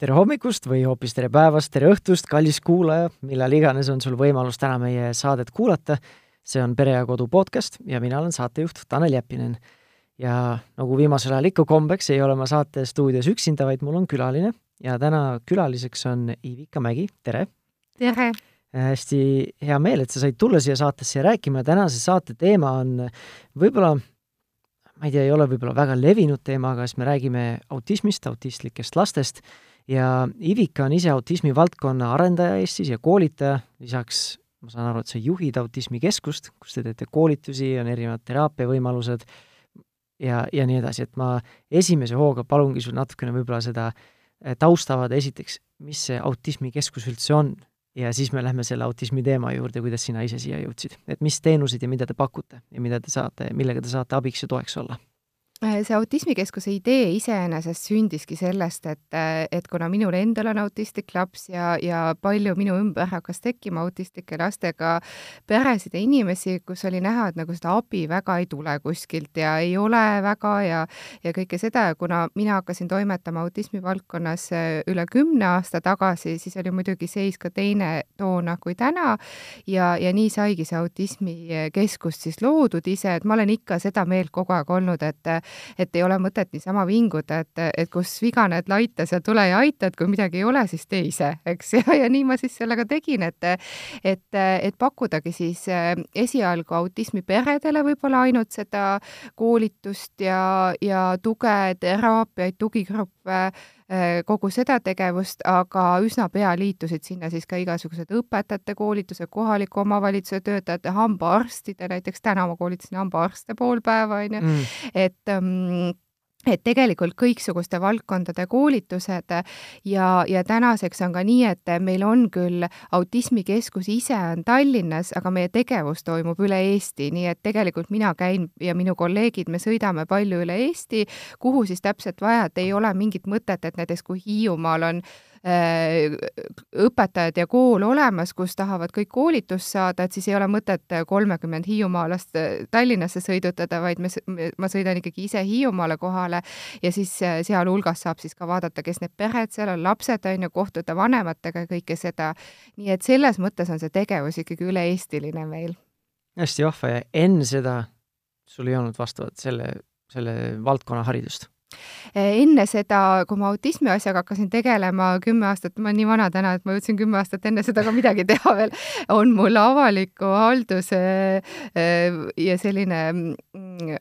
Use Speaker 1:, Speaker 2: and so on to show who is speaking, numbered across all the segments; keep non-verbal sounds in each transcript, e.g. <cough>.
Speaker 1: tere hommikust või hoopis tere päevast, tere õhtust, kallis kuulaja, millal iganes on sul võimalus täna meie saadet kuulata. see on Pere ja Kodu podcast ja mina olen saatejuht Tanel Jeppinen. ja nagu viimasel ajal ikka kombeks, ei ole ma saate stuudios üksinda, vaid mul on külaline ja täna külaliseks on Ivika Mägi, tere!
Speaker 2: tere!
Speaker 1: hästi hea meel, et sa said tulla siia saatesse rääkima, tänase saate teema on võib-olla ma ei tea, ei ole võib-olla väga levinud teema, aga siis me räägime autismist, autistlikest lastest ja Ivika on ise autismi valdkonna arendaja Eestis ja koolitaja, lisaks ma saan aru, et sa juhid autismikeskust, kus te teete koolitusi, on erinevad teraapiavõimalused ja, ja nii edasi, et ma esimese hooga palungi sul natukene võib-olla seda eh, taustavad, esiteks, mis see autismikeskus üldse on? Ja siis me lähme selle autismi teema juurde, kuidas sina ise siia jõudsid. et mis teenuseid ja mida te pakute ja mida te saate, millega te saate abiks ja toeks olla
Speaker 2: see autismikeskuse idee iseenesest sündiski sellest, et, äh, et kuna minul endal on autistlik laps ja, ja palju minu ümber hakkas tekkima autistlike lastega peresid ja inimesi, kus oli näha, et nagu seda abi väga ei tule kuskilt ja ei ole väga ja, ja kõike seda. Ja kuna mina hakkasin toimetama autismi valdkonnas äh, üle kümne aasta tagasi, siis oli muidugi seis ka teine toona kui täna. Ja, ja nii saigi see autismikeskus siis loodud ise, et ma olen ikka seda meelt kogu aeg olnud, et et ei ole mõtet niisama vinguda, et, et kus viga näed, laita, seal tule ja aita, et kui midagi ei ole, siis tee ise, eks, <laughs> ja, ja nii ma siis sellega tegin, et et, et pakkudagi siis eh, esialgu autismiperedele võib-olla ainult seda koolitust ja, ja tuge, teraapiaid, tugigruppe kogu seda tegevust, aga üsna pea liitusid sinna siis ka igasugused õpetajate koolitused, kohaliku omavalitsuse töötajate, hambaarstide, näiteks täna ma koolitasin hambaarste pool päeva, onju, mm. et um, et tegelikult kõiksuguste valdkondade koolitused ja, ja tänaseks on ka nii, et meil on küll autismikeskus ise on Tallinnas, aga meie tegevus toimub üle Eesti, nii et tegelikult mina käin ja minu kolleegid, me sõidame palju üle Eesti, kuhu siis täpselt vaja, et ei ole mingit mõtet, et näiteks kui Hiiumaal on äh, Äh, õpetajad ja kool olemas, kus tahavad kõik koolitust saada, et siis ei ole mõtet kolmekümmend hiiumaalast äh, Tallinnasse sõidutada, vaid me, ma sõidan ikkagi ise Hiiumaale kohale ja siis äh, sealhulgas saab siis ka vaadata, kes need pered seal on, lapsed on ju, kohtuda vanematega ja kõike seda. nii et selles mõttes on see tegevus ikkagi üle-eestiline meil.
Speaker 1: hästi vahva ja enne seda sul ei olnud vastavat selle, selle valdkonna haridust
Speaker 2: enne seda, kui ma autismi asjaga hakkasin tegelema kümme aastat, ma olen nii vana täna, et ma jõudsin kümme aastat enne seda ka midagi teha veel, on mul avaliku halduse eh, ja selline mm,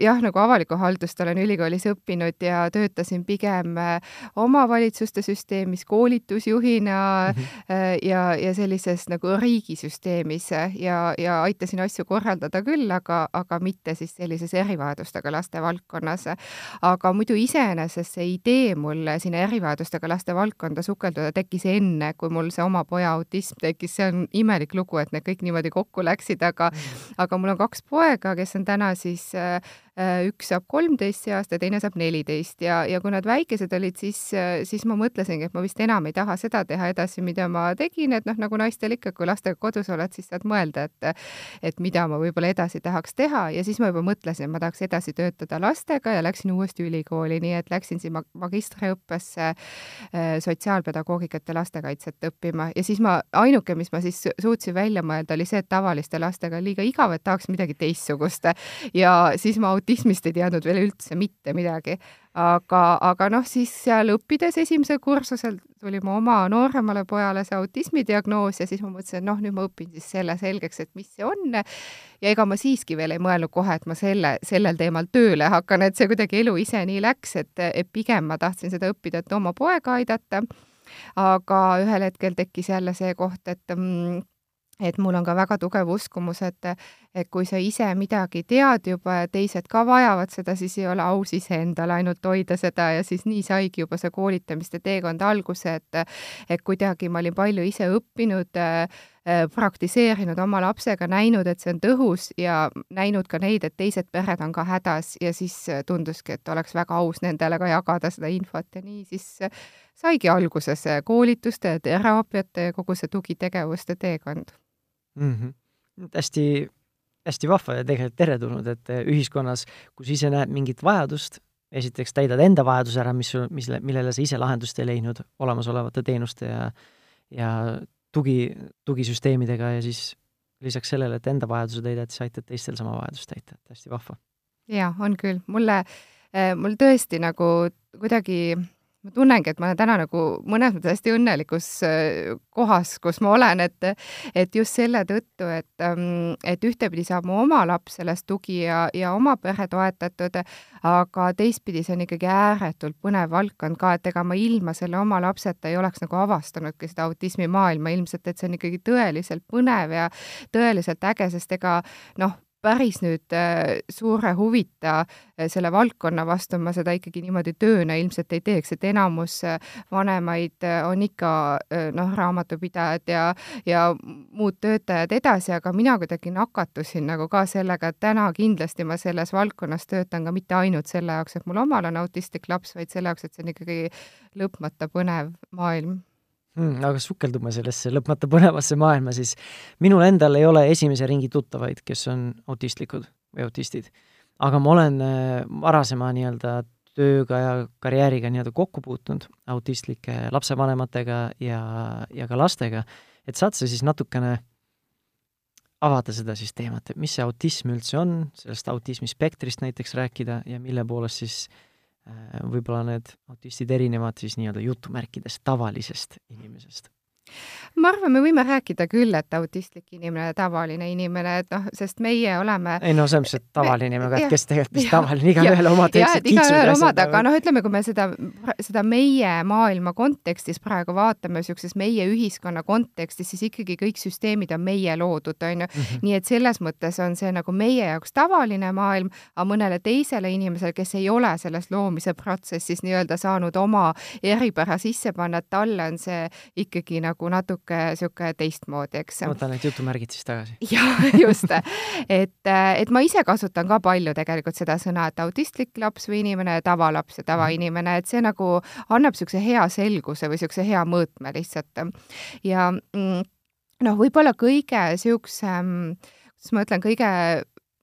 Speaker 2: jah, nagu avalikku haldust olen ülikoolis õppinud ja töötasin pigem omavalitsuste süsteemis koolitusjuhina mm -hmm. ja, ja sellises nagu riigisüsteemis ja, ja aitasin asju korraldada küll, aga, aga mitte siis sellises erivajadustega laste valdkonnas. aga muidu iseenesest see idee mul sinna erivajadustega laste valdkonda sukelduda tekkis enne, kui mul see oma poja autism tekkis, see on imelik lugu, et need kõik niimoodi kokku läksid, aga mm, -hmm. aga mul on kaks poega, kes on täna siis Äh, uh, üks saab kolmteist see aasta, teine saab neliteist. Ja, ja kui nad väikesed olid, siis, äh, siis ma mõtlesingi, et ma vist enam ei taha seda teha edasi, mida ma tegin, et noh, nagu naistel ikka, kui lastega kodus oled, siis saad mõelda, et et mida ma võib-olla edasi tahaks teha. Ja siis ma juba mõtlesin, et ma tahaks edasi töötada lastega ja läksin uuesti ülikooli, nii et läksin siin magistriõppesse äh, sotsiaalpedagoogikat ja lastekaitset õppima. Ja siis ma, ainuke, mis ma siis suutsin välja mõelda, oli see, et tavaliste lastega on liiga igav, et tahaks midagi teistsugust. Ja siis ma autismist ei teadnud veel üldse mitte midagi. aga, aga noh, siis seal õppides esimesel kursusel tuli mu oma nooremale pojale see autismi diagnoos ja siis ma mõtlesin, et noh, nüüd ma õpin siis selle selgeks, et mis see on. ja ega ma siiski veel ei mõelnud kohe, et ma selle, sellel teemal tööle hakkan, et see kuidagi elu ise nii läks, et, et pigem ma tahtsin seda õppida, et oma poega aidata. aga ühel hetkel tekkis jälle see koht, et mm, et mul on ka väga tugev uskumus, et, et kui sa ise midagi tead juba ja teised ka vajavad seda, siis ei ole aus iseendale ainult hoida seda ja siis nii saigi juba see koolitamiste teekond alguse, et et kuidagi ma olin palju ise õppinud äh,, praktiseerinud oma lapsega, näinud, et see on tõhus ja näinud ka neid, et teised pered on ka hädas ja siis tunduski, et oleks väga aus nendele ka jagada seda infot ja nii siis saigi alguse see koolituste, teraapiate ja kogu see tugitegevuste teekond
Speaker 1: mm. -hmm. hästi, hästi vahva ja tegelikult teretulnud, et eh, ühiskonnas, kus ise näed mingit vajadust esiteks täidad enda vajaduse ära, mis sul, mis, millele sa ise lahendust ei leidnud olemasolevate teenuste ja ja tugi, tugisüsteemidega ja siis lisaks sellele, et enda vajaduse täidad, siis aitad teistel sama vajadust täita, et hästi vahva.
Speaker 2: jaa, on küll. mulle, mul tõesti nagu kuidagi ma tunnengi, et ma olen täna nagu mõnes mõttes hästi õnnelikus äh, kohas, kus ma olen, et et just selle tõttu, et, ähm, et ühtepidi saab mu oma laps sellest tugi ja, ja oma pere toetatud, aga teistpidi see on ikkagi ääretult põnev valdkond ka, et ega ma ilma selle oma lapseta ei oleks nagu avastanudki seda autismimaailma ilmselt, et see on ikkagi tõeliselt põnev ja tõeliselt äge, sest ega noh, päris nüüd äh, suure huvita äh, selle valdkonna vastu ma seda ikkagi niimoodi tööna ilmselt ei teeks, et enamus äh, vanemaid on ikka noh, raamatupidajad ja, ja muud töötajad edasi, aga mina kuidagi nakatusin nagu ka sellega, et täna kindlasti ma selles valdkonnas töötan ka mitte ainult selle jaoks, et mul omal on autistlik laps, vaid selle jaoks, et see on ikkagi lõpmata põnev maailm
Speaker 1: mm,. aga sukeldume sellesse lõpmata põnevasse maailma, siis minul endal ei ole esimese ringi tuttavaid, kes on autistlikud või autistid. aga ma olen äh, varasema nii-öelda tööga ja karjääriga nii-öelda kokku puutunud autistlike lapsevanematega ja, ja ka lastega, et saad sa siis natukene avada seda siis teemat, et mis see autism üldse on, sellest autismispektrist näiteks rääkida ja mille poolest siis äh, võib-olla need autistid erinevad siis nii-öelda jutumärkides tavalisest inimesest
Speaker 2: ma arvan, me võime rääkida küll, et autistlik inimene, tavaline inimene, et noh, sest meie oleme
Speaker 1: ei no selles mõttes, et tavaline inimene, aga et kes tegelikult, mis tavaline, igaühel omad väiksed
Speaker 2: kiksud ja asjad. aga noh, ütleme, kui me seda, seda meie maailma kontekstis praegu vaatame, niisuguses meie ühiskonna kontekstis, siis ikkagi kõik süsteemid on meie loodud, on ju. Mhm. nii et selles mõttes on see nagu meie jaoks tavaline maailm, aga mõnele teisele inimesele, kes ei ole selles loomise protsessis nii-öelda saanud oma eripära sisse panna, et talle on see ikkagi nagu nagu natuke niisugune teistmoodi, eks.
Speaker 1: ma võtan need jutumärgid siis tagasi. <laughs>
Speaker 2: jah, just. et, et ma ise kasutan ka palju tegelikult seda sõna, et autistlik laps või inimene, tavalaps ja tavainimene, et see nagu annab niisuguse hea selguse või niisuguse hea mõõtme lihtsalt. ja mm, noh, võib-olla kõige niisugusem, kuidas ma ütlen, kõige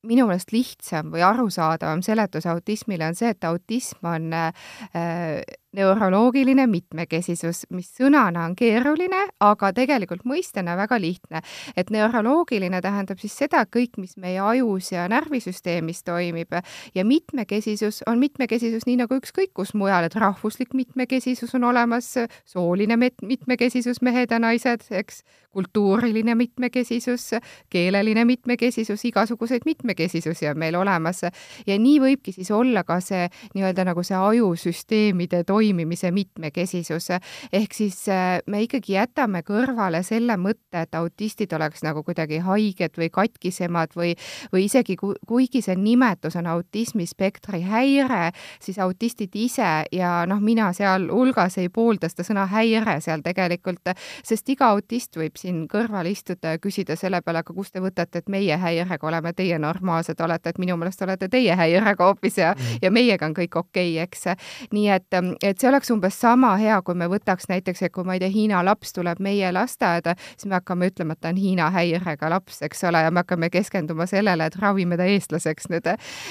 Speaker 2: minu meelest lihtsam või arusaadavam seletus autismile on see, et autism on äh, neuroloogiline mitmekesisus, mis sõnana on keeruline, aga tegelikult mõistena väga lihtne. et neuroloogiline tähendab siis seda kõik, mis meie ajus ja närvisüsteemis toimib. Ja mitmekesisus on mitmekesisus nii nagu ükskõik kus mujal, et rahvuslik mitmekesisus on olemas, sooline mitmekesisus, mehed ja naised, eks, kultuuriline mitmekesisus, keeleline mitmekesisus, igasuguseid mitmekesisusi on meil olemas. Ja nii võibki siis olla ka see nii-öelda nagu see ajusüsteemide toimimine toimimise mitmekesisus. ehk siis äh, me ikkagi jätame kõrvale selle mõtte, et autistid oleks nagu kuidagi haiged või katkisemad või, või isegi ku, kuigi see nimetus on autismispektri häire, siis autistid ise ja noh, mina sealhulgas ei poolda seda sõna häire seal tegelikult, sest iga autist võib siin kõrval istuda ja küsida selle peale, aga kust te võtate, et meie häirega oleme, teie normaalsed olete, et minu meelest olete teie häirega hoopis ja mm., ja meiega on kõik okei okay,, eks. nii et, et see oleks umbes sama hea, kui me võtaks näiteks, et kui ma ei tea, Hiina laps tuleb meie lasteaeda, siis me hakkame ütlema, et ta on Hiina häirega laps, eks ole, ja me hakkame keskenduma sellele, et ravime ta eestlaseks nüüd,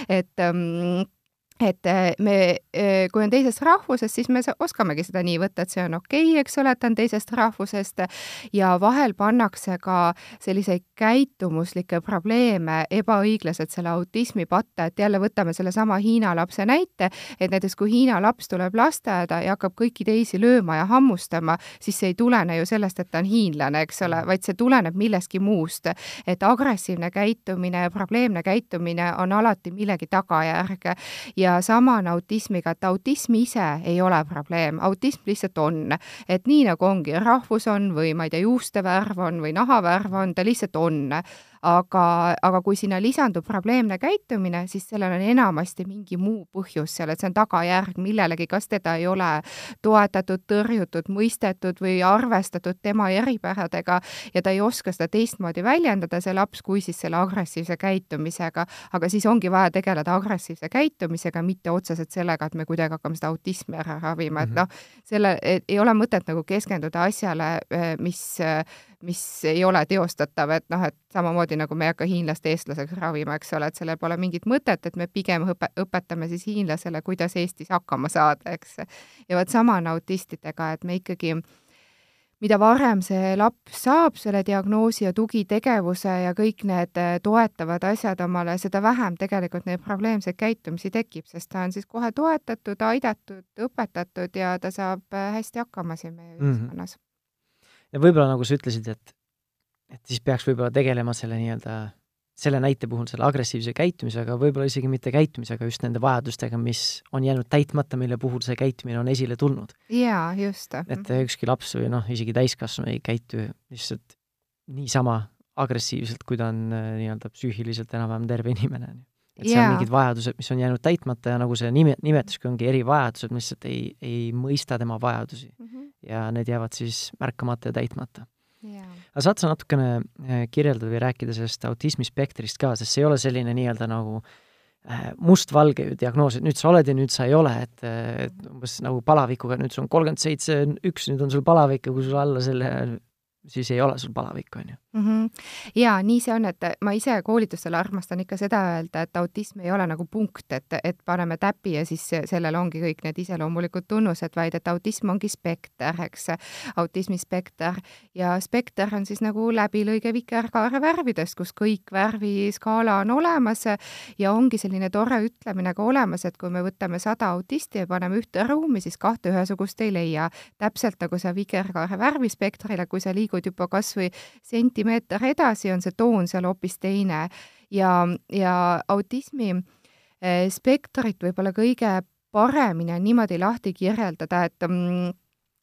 Speaker 2: et um, et äh, me, äh, kui on teisest rahvusest, siis me oskamegi seda nii võtta, et see on okei okay,, eks ole, et ta on teisest rahvusest. Ja vahel pannakse ka selliseid käitumuslikke probleeme ebaõiglaselt selle autismi patta, et jälle võtame sellesama Hiina lapse näite, et näiteks kui Hiina laps tuleb lasteaeda ja hakkab kõiki teisi lööma ja hammustama, siis see ei tulene ju sellest, et ta on hiinlane, eks ole, vaid see tuleneb millestki muust. et agressiivne käitumine ja probleemne käitumine on alati millegi tagajärg. Ja ja sama on autismiga, et autism ise ei ole probleem, autism lihtsalt on. et nii nagu ongi, rahvus on või ma ei tea, juuste värv on või nahavärv on, ta lihtsalt on aga, aga kui sinna lisandub probleemne käitumine, siis sellel on enamasti mingi muu põhjus seal, et see on tagajärg millelegi, kas teda ei ole toetatud, tõrjutud, mõistetud või arvestatud tema eripäradega ja ta ei oska seda teistmoodi väljendada, see laps, kui siis selle agressiivse käitumisega. aga siis ongi vaja tegeleda agressiivse käitumisega, mitte otseselt sellega, et me kuidagi hakkame seda autismi ära ravima, et mhm. noh, selle, ei ole mõtet nagu keskenduda asjale, mis mis ei ole teostatav, et noh, et samamoodi nagu me ei hakka hiinlast eestlaseks ravima, eks ole, et sellel pole mingit mõtet, et me pigem õpe-, õpetame siis hiinlasele, kuidas Eestis hakkama saada, eks. ja vot sama on autistidega, et me ikkagi mida varem see laps saab selle diagnoosi ja tugitegevuse ja kõik need äh, toetavad asjad omale, seda vähem tegelikult neid probleemseid käitumisi tekib, sest ta on siis kohe toetatud, aidatud, õpetatud ja ta saab äh, hästi hakkama siin meie mm -hmm.
Speaker 1: Ja võib-olla nagu sa ütlesid, et, et siis peaks võib-olla tegelema selle nii-öelda selle näite puhul selle agressiivse käitumisega, võib-olla isegi mitte käitumisega, just nende vajadustega, mis on jäänud täitmata, mille puhul see käitumine on esile tulnud.
Speaker 2: jaa, just.
Speaker 1: et ükski laps või noh, isegi täiskasvanu ei käitu lihtsalt niisama agressiivselt, kui ta on äh, nii-öelda psüühiliselt enam-vähem terve inimene. Et seal on mingid vajadused, mis on jäänud täitmata ja nagu see nime, nimetuski ongi erivajadused, mis lihtsalt ei, ei mõista tema vajadusi mm. -hmm. ja need jäävad siis märkamata ja täitmata aga saad sa natukene äh, kirjeldada või rääkida sellest autismispektrist ka, sest see ei ole selline nii-öelda nagu äh, mustvalge ju diagnoos, et nüüd sa oled ja nüüd sa ei ole, et, et umbes nagu palavikuga, nüüd sul on kolmkümmend seitse, üks, nüüd on sul palavik ja kui sul alla selle siis ei ole sul palavik, on ju
Speaker 2: mm. -hmm. ja nii see on, et ma ise koolitustel armastan ikka seda öelda, et autism ei ole nagu punkt, et, et paneme täpi ja siis sellel ongi kõik need iseloomulikud tunnused, vaid et autism ongi spekter, eks, autismispekter ja spekter on siis nagu läbilõige vikerkaare värvidest, kus kõik värviskaala on olemas ja ongi selline tore ütlemine ka olemas, et kui me võtame sada autisti ja paneme ühte ruumi, siis kahte ühesugust ei leia. täpselt nagu sa vikerkaare värvispektrile, kui sa liigud juba kas või senti sentimeeter edasi on see toon seal hoopis teine. Ja, ja autismi eh, spektrit võib-olla kõige paremini on niimoodi lahti kirjeldada, et mm,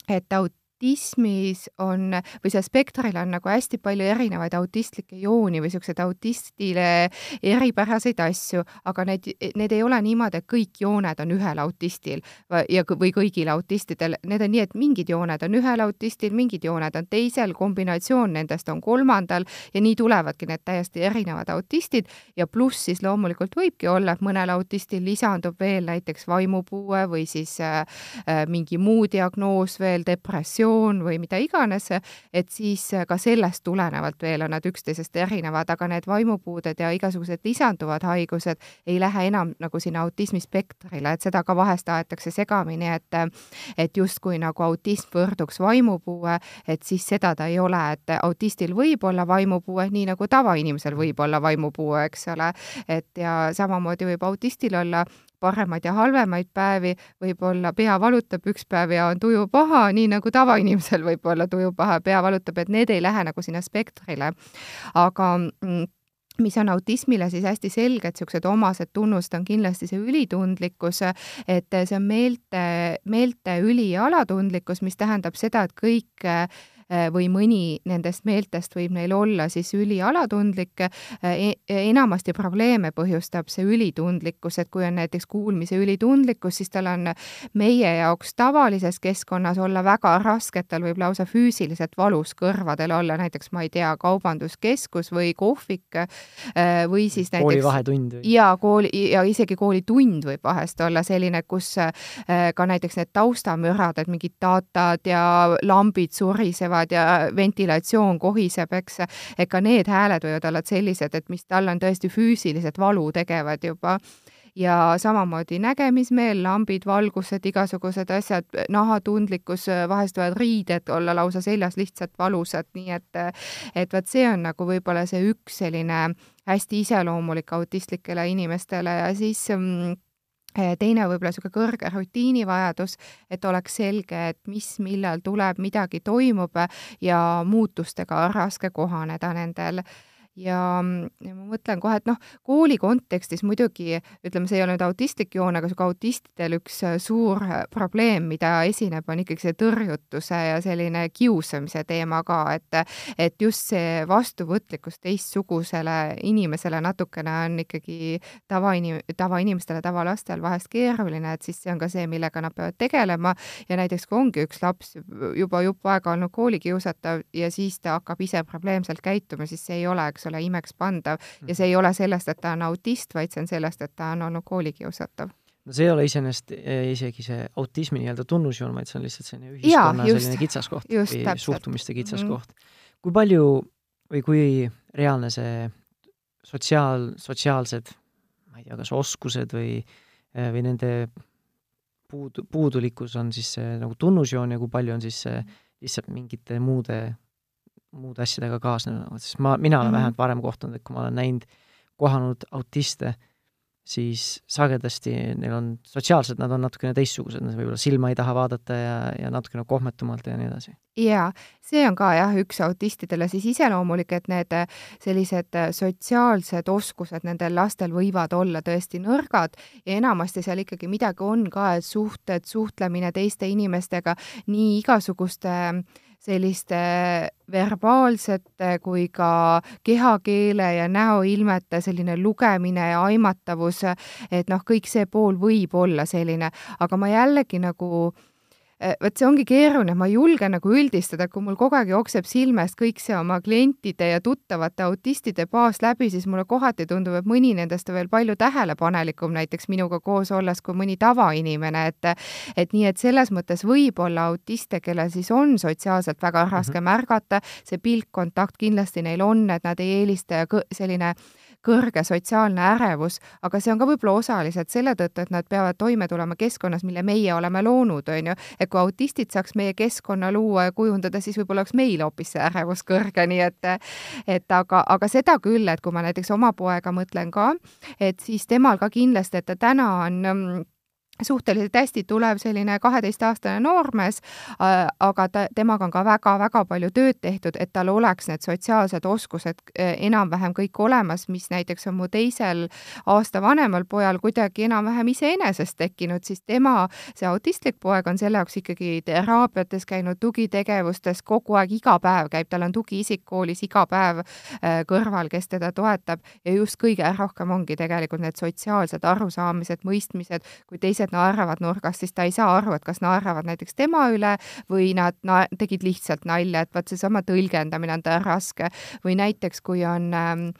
Speaker 2: et aut-, autismis on või seal spektril on nagu hästi palju erinevaid autistlikke jooni või niisuguseid autistile eripäraseid asju, aga need, need ei ole niimoodi, et kõik jooned on ühel autistil ja, või kõigil autistidel, need on nii, et mingid jooned on ühel autistil, mingid jooned on teisel, kombinatsioon nendest on kolmandal ja nii tulevadki need täiesti erinevad autistid. Ja pluss siis loomulikult võibki olla, et mõnel autistil lisandub veel näiteks vaimupuue või siis äh, äh mingi muu diagnoos veel, depressioon, depressioon või mida iganes, et siis ka sellest tulenevalt veel on nad üksteisest erinevad, aga need vaimupuuded ja igasugused lisanduvad haigused ei lähe enam nagu sinna autismispektrile, et seda ka vahest aetakse segamini, et et justkui nagu autism võrduks vaimupuue, et siis seda ta ei ole, et autistil võib olla vaimupuue, nii nagu tavainimesel võib olla vaimupuue, eks ole, et ja samamoodi võib autistil olla paremaid ja halvemaid päevi, võib-olla pea valutab üks päev ja on tuju paha, nii nagu tavainimesel võib olla tuju paha, pea valutab, et need ei lähe nagu sinna spektrile. aga mm, mis on autismile siis hästi selged niisugused omased tunnused, on kindlasti see ülitundlikkus, et see on meelte, meelte üli- ja alatundlikkus, mis tähendab seda, et kõik või mõni nendest meeltest võib neil olla siis ülialatundlik e. enamasti probleeme põhjustab see ülitundlikkus, et kui on näiteks kuulmise ülitundlikkus, siis tal on meie jaoks tavalises keskkonnas olla väga raske, et tal võib lausa füüsiliselt valus kõrvadel olla, näiteks ma ei tea, kaubanduskeskus või kohvik äh, või siis näiteks
Speaker 1: kooli vahetund
Speaker 2: jaa, kooli ja isegi koolitund võib vahest olla selline, kus ka näiteks need taustamürad, et mingid datad ja lambid surisevad, kõlavad ja ventilatsioon kohiseb, eks, et ka need hääled võivad olla sellised, et mis talle on tõesti füüsiliselt valu tegevad juba. Ja samamoodi nägemismeel, lambid, valgused, igasugused asjad, nahatundlikkus, vahest võivad riided olla lausa seljas lihtsalt valusad, nii et et vot see on nagu võib-olla see üks selline hästi iseloomulik autistlikele inimestele ja siis mm, teine võib-olla niisugune kõrge rutiinivajadus, et oleks selge, et mis, millal tuleb, midagi toimub ja muutustega on raske kohaneda nendel ja, ja ma mõtlen kohe, et noh, kooli kontekstis muidugi ütleme, see ei ole nüüd autistlik joon, aga sihuke autistidel üks äh, suur äh, probleem, mida esineb, on ikkagi see tõrjutuse ja selline kiusamise teema ka, et et just see vastuvõtlikkus teistsugusele inimesele natukene on ikkagi tavainim-, tavainimestele, tavalastel vahest keeruline, et siis see on ka see, millega nad peavad tegelema. Ja näiteks kui ongi üks laps juba jupp aega olnud koolikiusatav ja siis ta hakkab ise probleemselt käituma, siis see ei ole, eks ole, imekspandav ja see ei ole sellest, et ta on autist, vaid see on sellest, et ta on olnud koolikiusatav.
Speaker 1: No see ei ole iseenesest eh, isegi see autismi nii-öelda tunnusjoon, vaid see on lihtsalt selline ühiskonna ja, just, selline kitsaskoht või täpselt. suhtumiste kitsaskoht. Mm. kui palju või kui reaalne see sotsiaal, sotsiaalsed, ma ei tea, kas oskused või, või nende puudu, puudulikkus on siis see nagu tunnusjoon ja kui palju on siis see lihtsalt mingite muude, muude asjadega kaasnenud, sest ma, mina olen mm -hmm. vähemalt varem kohtunud, et kui ma olen näinud, kohanud autiste, siis sagedasti neil on sotsiaalselt, nad on natukene teistsugused, nad võib-olla silma ei taha vaadata ja, ja natukene kohmetumalt ja nii edasi.
Speaker 2: jaa, see on ka jah, üks autistidele siis iseloomulik, et need sellised sotsiaalsed oskused nendel lastel võivad olla tõesti nõrgad ja enamasti seal ikkagi midagi on ka, et suhted, suhtlemine teiste inimestega, nii igasuguste äh, selliste verbaalsete kui ka kehakeele ja näoilmete selline lugemine ja aimatavus, et noh, kõik see pool võib olla selline, aga ma jällegi nagu äh, vot see ongi keeruline, ma ei julge nagu üldistada, kui mul kogu aeg jookseb silmest kõik see oma klientide ja tuttavate autistide baas läbi, siis mulle kohati tundub, et mõni nendest on veel palju tähelepanelikum näiteks minuga koos olles kui mõni tavainimene, et et nii, et selles mõttes võib olla autiste, kellel siis on sotsiaalselt väga raske mm -hmm. märgata, see pilkkontakt kindlasti neil on, et nad ei eelista selline kõrge sotsiaalne ärevus, aga see on ka võib-olla osaliselt selle tõttu, et nad peavad toime tulema keskkonnas, mille meie oleme loonud, on ju. et kui autistid saaks meie keskkonna luua ja kujundada, siis võib-olla oleks meil hoopis see ärevus kõrge, nii et et aga, aga seda küll, et kui ma näiteks oma poega mõtlen ka, et siis temal ka kindlasti, et ta täna on suhteliselt hästi tulev selline kaheteistaastane noormees, äh, aga ta, temaga on ka väga-väga palju tööd tehtud, et tal oleks need sotsiaalsed oskused äh, enam-vähem kõik olemas, mis näiteks on mu teisel aasta vanemal pojal kuidagi enam-vähem iseenesest tekkinud, siis tema, see autistlik poeg on selle jaoks ikkagi teraapiates käinud, tugitegevustes kogu aeg, iga päev käib, tal on tugiisik koolis iga päev äh, kõrval, kes teda toetab ja just kõige rohkem ongi tegelikult need sotsiaalsed arusaamised, mõistmised, kui teised teised naeravad nurgas, siis ta ei saa aru, et kas naeravad näiteks tema üle või nad na-, tegid lihtsalt nalja, et vot seesama tõlgendamine on tal raske. või näiteks, kui on Äh,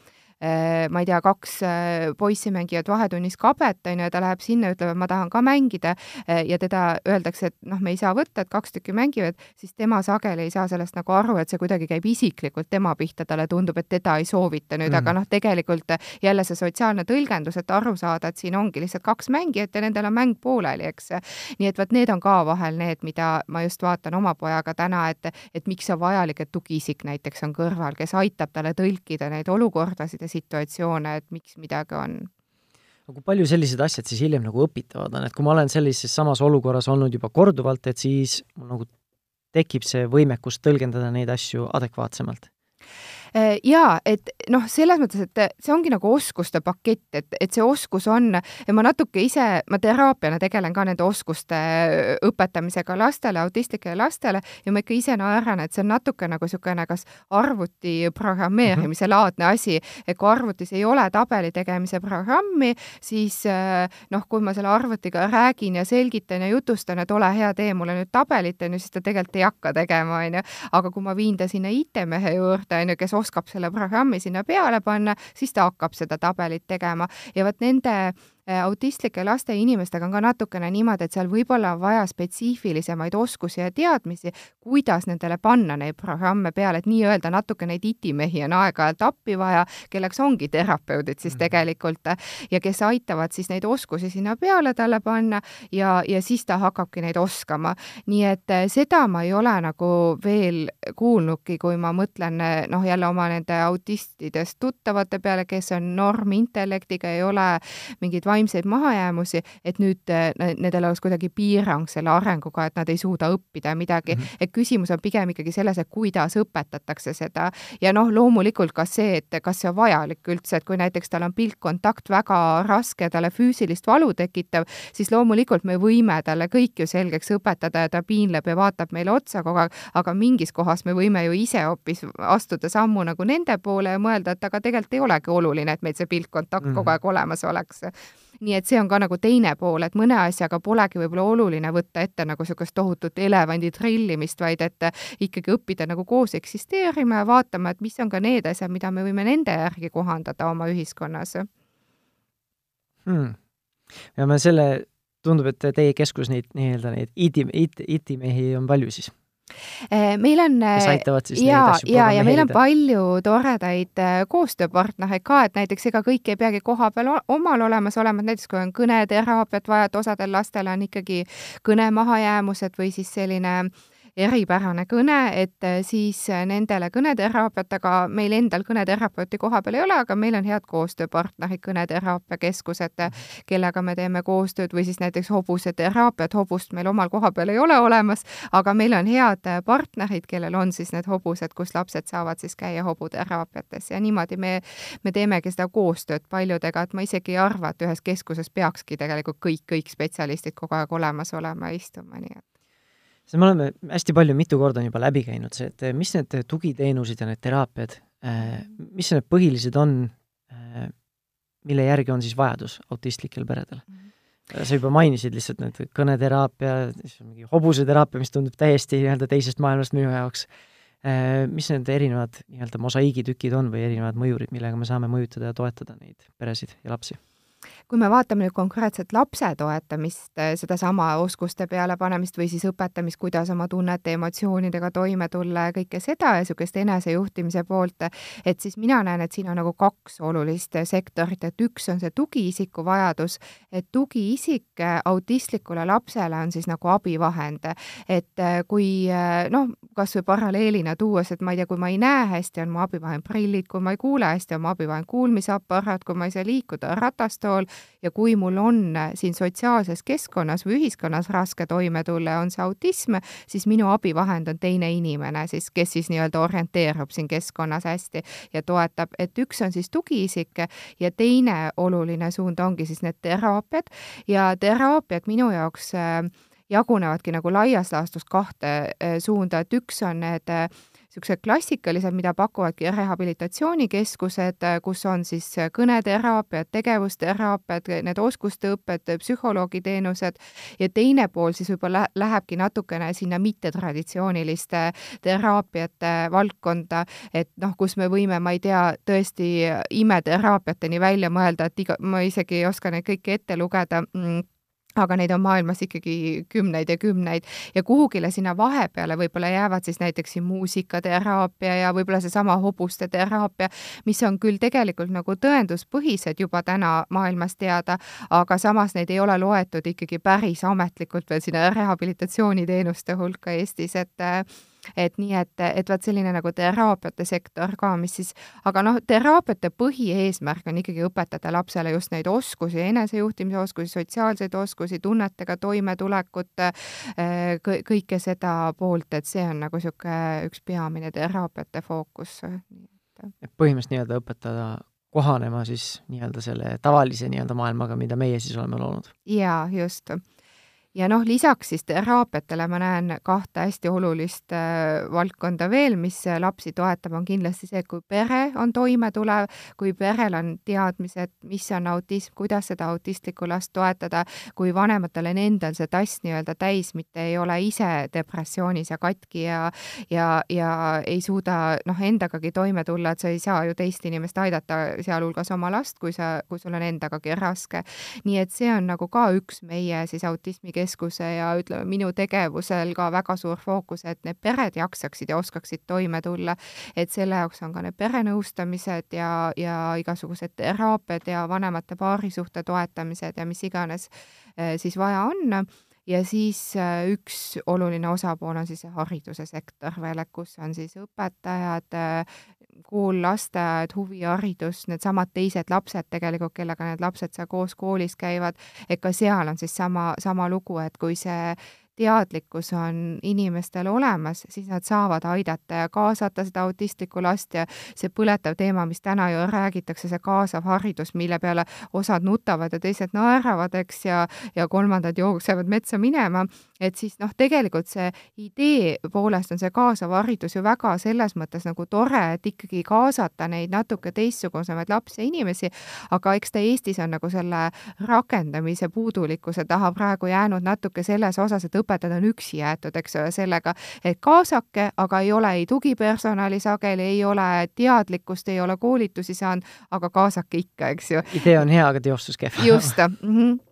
Speaker 2: ma ei tea, kaks äh, poissi mängivad vahetunnis kabet, on ju, ja ta läheb sinna, ütleb, et ma tahan ka mängida äh, ja teda öeldakse, et noh, me ei saa võtta, et kaks tükki mängivad, siis tema sageli ei saa sellest nagu aru, et see kuidagi käib isiklikult tema pihta, talle tundub, et teda ei soovita nüüd mm, aga noh, tegelikult jälle see sotsiaalne tõlgendus, et aru saada, et siin ongi lihtsalt kaks mängijat ja nendel on mäng pooleli, eks. nii et vot need on ka vahel need, mida ma just vaatan oma pojaga täna, et, et miks on vajalik, et tugiisik näiteks on kõrval, kes aitab talle tõlkida neid olukordasid ja situatsioone, et miks midagi on
Speaker 1: no kui palju sellised asjad siis hiljem nagu õpitavad on, et kui ma olen sellises samas olukorras olnud juba korduvalt, et siis nagu tekib see võimekus tõlgendada neid asju adekvaatsemalt?
Speaker 2: Äh, jaa, et noh, selles mõttes, et see ongi nagu oskuste pakett, et, et see oskus on ja ma natuke ise, ma teraapiana tegelen ka nende oskuste õpetamisega lastele, autistlikele lastele ja ma ikka ise naeran, et see on natuke nagu niisugune kas arvuti programmeerimise laadne asi, et kui arvutis ei ole tabeli tegemise programmi, siis äh, noh, kui ma selle arvutiga räägin ja selgitan ja jutustan, et ole hea, tee mulle nüüd tabelit, on ju, siis ta tegelikult ei hakka tegema, on ju. aga kui ma viin ta sinna IT-mehe juurde, on ju, kes oskab selle programmi sinna peale panna, siis ta hakkab seda tabelit tegema. Ja vot nende autistlike laste ja inimestega on ka natukene niimoodi, et seal võib-olla on vaja spetsiifilisemaid oskusi ja teadmisi, kuidas nendele panna neid programme peale, et nii-öelda natuke neid itimehi on aeg-ajalt appi vaja, kelleks ongi terapeudid siis mhm. tegelikult ja kes aitavad siis neid oskusi sinna peale talle panna ja, ja siis ta hakkabki neid oskama. nii et äh, seda ma ei ole nagu veel kuulnudki, kui ma mõtlen noh, jälle oma nende autistidest tuttavate peale, kes on normintellektiga, ei ole mingid vaimseid mahajäämusi, et nüüd äh, nendel oleks kuidagi piirang selle arenguga, et nad ei suuda õppida midagi mm. -hmm. et küsimus on pigem ikkagi selles, et kuidas õpetatakse seda ja noh, loomulikult ka see, et kas see on vajalik üldse, et kui näiteks tal on pilkkontakt väga raske, talle füüsilist valu tekitav, siis loomulikult me võime talle kõik ju selgeks õpetada ja ta piinleb ja vaatab meile otsa kogu aeg, aga mingis kohas me võime ju ise hoopis astuda sammu nagu nende poole ja mõelda, et aga tegelikult ei olegi oluline, et meil see pilkkontakt kogu aeg olemas oleks nii et see on ka nagu teine pool, et mõne asjaga polegi võib-olla oluline võtta ette nagu niisugust tohutut elevandi trillimist, vaid et ikkagi õppida nagu koos eksisteerima ja vaatama, et mis on ka need asjad, mida me võime nende järgi kohandada oma ühiskonnas
Speaker 1: hmm.. ja me selle, tundub, et teie keskus neid nii-öelda neid iti, iti, itimehi on palju siis?
Speaker 2: Meil on ja, ja, ja meil on palju toredaid koostööpartnereid ka, et näiteks ega kõik ei peagi kohapeal omal olemas olema, et näiteks kui on kõneteraapiat vaja, et osadel lastel on ikkagi kõne mahajäämused või siis selline äh, eripärane kõne, et äh, siis äh, nendele kõneteraapiat, aga meil endal kõneterapeuti koha peal ei ole, aga meil on head koostööpartnerid, kõneteraapiakeskused, äh, kellega me teeme koostööd või siis näiteks hobuseteraapiat, hobust meil omal koha peal ei ole olemas, aga meil on head partnerid, kellel on siis need hobused, kus lapsed saavad siis käia hobuteraapiates ja niimoodi me, me teemegi seda koostööd paljudega, et ma isegi ei arva, et ühes keskuses peakski tegelikult kõik, kõik spetsialistid kogu aeg olemas olema ja istuma, nii et
Speaker 1: sest me oleme hästi palju, mitu korda on juba läbi käinud see, et mis need tugiteenused ja need teraapiad, äh, mis need põhilised on, äh, mille järgi on siis vajadus autistlikel peredel? -hmm. sa juba mainisid lihtsalt need kõneteraapia, siis mingi hobuseteraapia, mis tundub täiesti nii-öelda teisest maailmast minu jaoks. mis need erinevad nii-öelda mosaiigitükid on või erinevad mõjurid, millega me saame mõjutada ja toetada neid peresid ja lapsi?
Speaker 2: Kui me vaatame nüüd konkreetselt lapse toetamist, eh, sedasama oskuste pealepanemist või siis õpetamist, kuidas oma tunnete, emotsioonidega toime tulla ja kõike seda ja niisugust enesejuhtimise poolt, et siis mina näen, et siin on nagu kaks olulist sektorit, et üks on see tugiisiku vajadus, et tugiisik autistlikule lapsele on siis nagu abivahend. et eh, kui eh, noh, kas või paralleelina tuues, et ma ei tea, kui ma ei näe hästi, on mu abivahend prillid, kui ma ei kuule hästi, on mu abivahend kuulmisaparaat, kui ma ei saa liikuda ratastool, ja kui mul on äh, siin sotsiaalses keskkonnas või ühiskonnas raske toime tulla ja on see autism, siis minu abivahend on teine inimene siis, kes siis nii-öelda orienteerub siin keskkonnas hästi ja toetab, et üks on siis tugiisik ja teine oluline suund ongi siis need teraapiad. Ja teraapiad minu jaoks äh, jagunevadki nagu laias laastus kahte äh, suunda, et üks on need niisugused klassikalised, mida pakuvadki rehabilitatsioonikeskused, kus on siis kõneteraapiad, tegevusteraapiad, need oskuste õpped, psühholoogiteenused ja teine pool siis võib-olla lähebki natukene sinna mittetraditsiooniliste teraapiate valdkonda, et noh, kus me võime, ma ei tea, tõesti imeteraapiateni välja mõelda, et iga, ma isegi ei oska neid kõiki ette lugeda mm, aga neid on maailmas ikkagi kümneid ja kümneid. Ja kuhugile sinna vahepeale võib-olla jäävad siis näiteks muusikateraapia ja võib-olla seesama hobuste teraapia, mis on küll tegelikult nagu tõenduspõhised juba täna maailmas teada, aga samas neid ei ole loetud ikkagi päris ametlikult veel sinna rehabilitatsiooniteenuste hulka Eestis, et et nii, et, et vaat selline nagu teraapiate sektor ka, mis siis, aga noh, teraapiate põhieesmärk on ikkagi õpetada lapsele just neid oskusi, enesejuhtimise oskusi, sotsiaalseid oskusi, tunnetega toimetulekut, äh, kõike seda poolt, et see on nagu niisugune üks peamine teraapiate fookus.
Speaker 1: põhimõtteliselt nii-öelda õpetada kohanema siis nii-öelda selle tavalise nii-öelda maailmaga, mida meie siis oleme loonud.
Speaker 2: jaa, just ja noh, lisaks siis teraapiatele ma näen kahte hästi olulist äh, valdkonda veel, mis äh, lapsi toetab, on kindlasti see, kui pere on toimetulev, kui perel on teadmised, mis on autism, kuidas seda autistlikku last toetada, kui vanematel on endal see tass nii-öelda täis, mitte ei ole ise depressioonis ja katki ja ja, ja ei suuda noh, endagagi toime tulla, et sa ei saa ju teist inimest aidata, sealhulgas oma last, kui sa, kui sul on endagagi raske. nii et see on nagu ka üks meie siis autismi keskkonna keskuse ja ütleme, minu tegevusel ka väga suur fookus, et need pered jaksaksid ja oskaksid toime tulla. et selle jaoks on ka need perenõustamised ja, ja igasugused teraapiad ja vanemate paarisuhte toetamised ja mis iganes siis vaja on ja siis eh, üks oluline osapool on siis hariduse sektor veel, et kus on siis õpetajad, eh, kool, lasteaed, huviharidus, needsamad teised lapsed tegelikult, kellega need lapsed seal koos koolis käivad, et ka seal on siis sama, sama lugu, et kui see teadlikkus on inimestel olemas, siis nad saavad aidata ja kaasata seda autistlikku last ja see põletav teema, mis täna ju räägitakse, see kaasav haridus, mille peale osad nutavad ja teised naeravad, eks, ja, ja kolmandad jooksevad metsa minema, et siis noh, tegelikult see idee poolest on see kaasav haridus ju väga selles mõttes nagu tore, et ikkagi kaasata neid natuke teistsugusemaid lapsi ja inimesi, aga eks ta Eestis on nagu selle rakendamise puudulikkuse taha praegu jäänud natuke selles osas, et õpetajad on üksi jäetud, eks ole, sellega, et kaasake, aga ei ole ei tugipersonali sageli, ei ole teadlikkust, ei ole koolitusi saanud, aga kaasake ikka, eks ju.
Speaker 1: idee on hea, aga teostus kehv.
Speaker 2: just mm. -hmm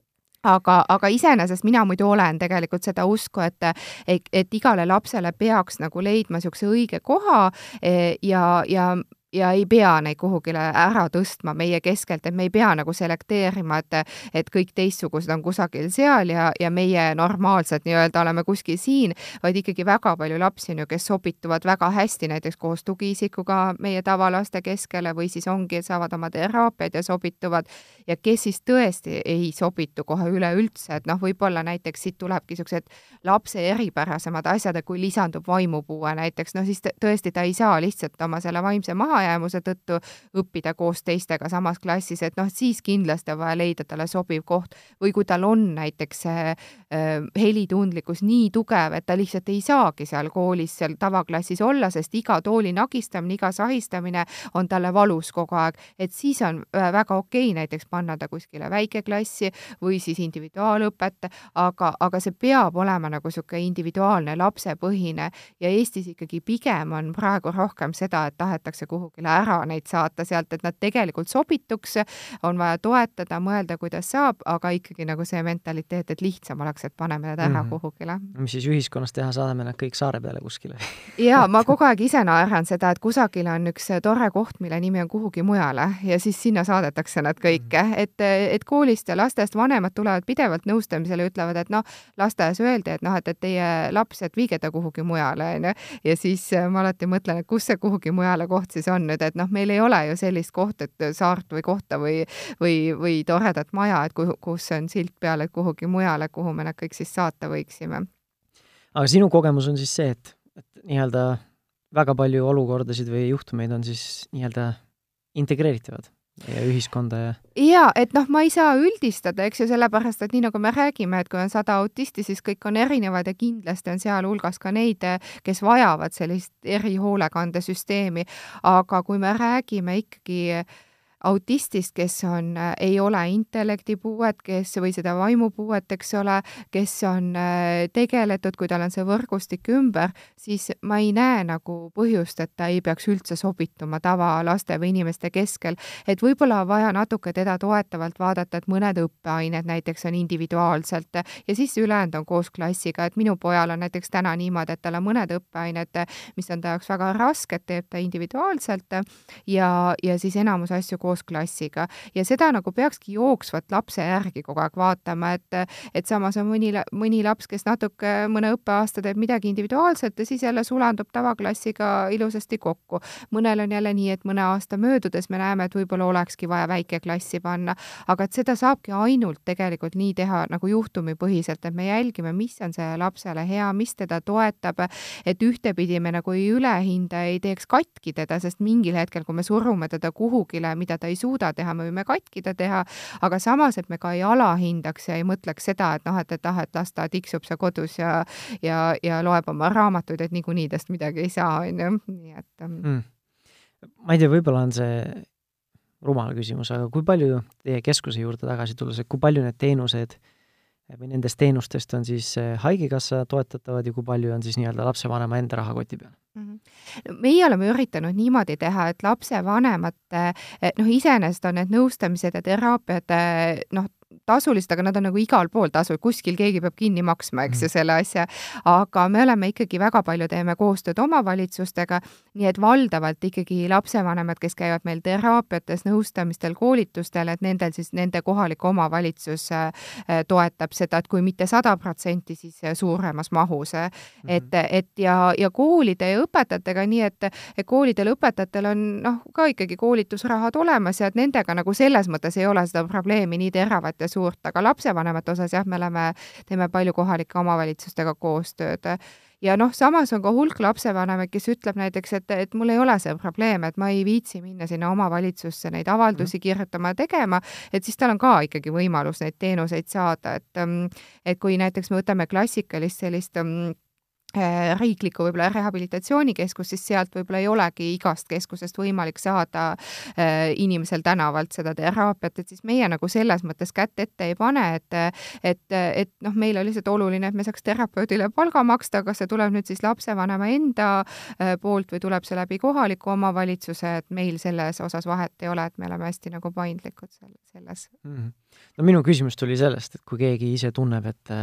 Speaker 2: aga, aga iseenesest mina muidu olen tegelikult seda usku, et, et, et igale lapsele peaks nagu leidma niisuguse õige koha eh, ja, ja ja ei pea neid kuhugile ära tõstma meie keskelt, et me ei pea nagu selekteerima, et et kõik teistsugused on kusagil seal ja, ja meie normaalsed nii-öelda oleme kuskil siin, vaid ikkagi väga palju lapsi on ju, kes sobituvad väga hästi näiteks koos tugiisikuga meie tavalaste keskele või siis ongi, saavad oma teraapiaid ja sobituvad. Ja kes siis tõesti ei sobitu kohe üleüldse, et noh, võib-olla näiteks siit tulebki niisugused lapse eripärasemad asjad, et kui lisandub vaimupuue näiteks, no siis tõesti ta ei saa lihtsalt oma selle vaimse maha mahajäämuse tõttu õppida koos teistega samas klassis, et noh, siis kindlasti on vaja leida talle sobiv koht. Või kui tal on näiteks see äh, helitundlikkus nii tugev, et ta lihtsalt ei saagi seal koolis, seal tavaklassis olla, sest iga tooli nagistamine, iga sahistamine on talle valus kogu aeg, et siis on äh, väga okei okay näiteks panna ta kuskile väikeklassi või siis individuaalõpet, aga, aga see peab olema nagu niisugune individuaalne lapsepõhine ja Eestis ikkagi pigem on praegu rohkem seda, et tahetakse kuhugi kuhugile ära neid saata sealt, et nad tegelikult sobituks, on vaja toetada, mõelda, kuidas saab, aga ikkagi nagu see mentaliteet, et lihtsam oleks, et paneme nad ära mm -hmm. kuhugile.
Speaker 1: mis siis ühiskonnas teha, saadame nad kõik saare peale kuskile
Speaker 2: jaa, ma kogu aeg ise naeran seda, et kusagil on üks tore koht, mille nimi on kuhugi mujale ja siis sinna saadetakse nad kõike mm, -hmm. et, et koolist ja lastest vanemad tulevad pidevalt nõustamisele ütlevad, et noh, lasteaias öeldi, et noh, et, et teie laps, et viige ta kuhugi mujale, onju. ja siis ma alati mõtlen, et kus see kuhugi mujale koht siis on nüüd, et noh, meil ei ole ju sellist kohta, et saart või kohta või, või, või toredat maja, et kuhu, kus on silt peal, et kuhugi mujale, kuhu me nad kõik siis saata võiksime.
Speaker 1: aga sinu kogemus on siis see, et, et nii-öelda väga palju olukordasid või juhtumeid on siis nii-öelda integreeritavad ja ühiskonda ja
Speaker 2: jaa, et noh, ma ei saa üldistada, eks ju, sellepärast et nii nagu me räägime, et kui on sada autisti, siis kõik on erinevad ja kindlasti on sealhulgas ka neid, kes vajavad sellist erihoolekandesüsteemi, aga kui me räägime ikkagi autistist, kes on, ei ole intellektipuuet, kes või seda vaimupuuet, eks ole, kes on äh, tegeletud, kui tal on see võrgustik ümber, siis ma ei näe nagu põhjust, et ta ei peaks üldse sobituma tavalaste või inimeste keskel. et võib-olla on vaja natuke teda toetavalt vaadata, et mõned õppeained näiteks on individuaalselt ja siis ülejäänud on koos klassiga, et minu pojal on näiteks täna niimoodi, et tal on mõned õppeained, mis on ta jaoks väga rasked, teeb ta individuaalselt ja, ja siis enamus asju koos klassiga ja seda nagu peakski jooksvalt lapse järgi kogu aeg vaatama, et, et samas on mõni, mõni laps, kes natuke mõne õppeaasta teeb midagi individuaalselt ja siis jälle sulandub tavaklassiga ilusasti kokku. mõnel on jälle nii, et mõne aasta möödudes me näeme, et võib-olla olekski vaja väikeklassi panna, aga et seda saabki ainult tegelikult nii teha nagu juhtumipõhiselt, et me jälgime, mis on see lapsele hea, mis teda toetab, et ühtepidi me nagu ei ülehinda, ei teeks katki teda, sest mingil hetkel, kui me surume teda kuhugile, mida ta ei suuda teha, me võime katkida teha, aga samas, et me ka ei alahindaks ja ei mõtleks seda, et noh, et, et ah, et las ta tiksub seal kodus ja ja, ja loeb oma raamatuid, et niikuinii tast midagi ei saa, on ju, nii et mm..
Speaker 1: ma ei tea, võib-olla on see rumal küsimus, aga kui palju teie keskuse juurde tagasi tulles, et kui palju need teenused või nendest teenustest on siis Haigekassa toetatavad ja kui palju on siis nii-öelda lapsevanema enda rahakoti peal mm?
Speaker 2: -hmm. meie oleme üritanud niimoodi teha, et lapsevanemate, noh, iseenesest on need nõustamised ja teraapiad noh, tasulised, aga nad on nagu igal pool tasulised, kuskil keegi peab kinni maksma, eks ju, mm. selle asja. aga me oleme ikkagi väga palju, teeme koostööd omavalitsustega, nii et valdavalt ikkagi lapsevanemad, kes käivad meil teraapiates, nõustamistel, koolitustel, et nendel siis nende kohalik omavalitsus äh, toetab seda, et kui mitte sada protsenti, siis suuremas mahus. et, mhm. et ja, ja koolide ja õpetajatega nii, et, et koolidel õpetajatel on noh, ka ikkagi koolitusrahad olemas ja et nendega nagu selles mõttes ei ole seda probleemi nii teravat ja suurt, aga lapsevanemate osas jah, me oleme, teeme palju kohalike omavalitsustega koostööd ja noh, samas on ka hulk lapsevanemaid, kes ütleb näiteks, et, et mul ei ole see probleem, et ma ei viitsi minna sinna omavalitsusse neid avaldusi mhm. kirjutama ja tegema, et siis tal on ka ikkagi võimalus neid teenuseid saada, et, et kui näiteks me võtame klassikalist sellist Äh, riiklikku võib-olla rehabilitatsioonikeskust, siis sealt võib-olla ei olegi igast keskusest võimalik saada äh, inimesel tänavalt seda teraapiat, et siis meie nagu selles mõttes kätt ette ei pane, et et, et noh, meil on lihtsalt oluline, et me saaks terapeudile palga maksta, kas see tuleb nüüd siis lapsevanema enda äh, poolt või tuleb see läbi kohaliku omavalitsuse, et meil selles osas vahet ei ole, et me oleme hästi nagu paindlikud selles
Speaker 1: mm. -hmm. no minu küsimus tuli sellest, et kui keegi ise tunneb, et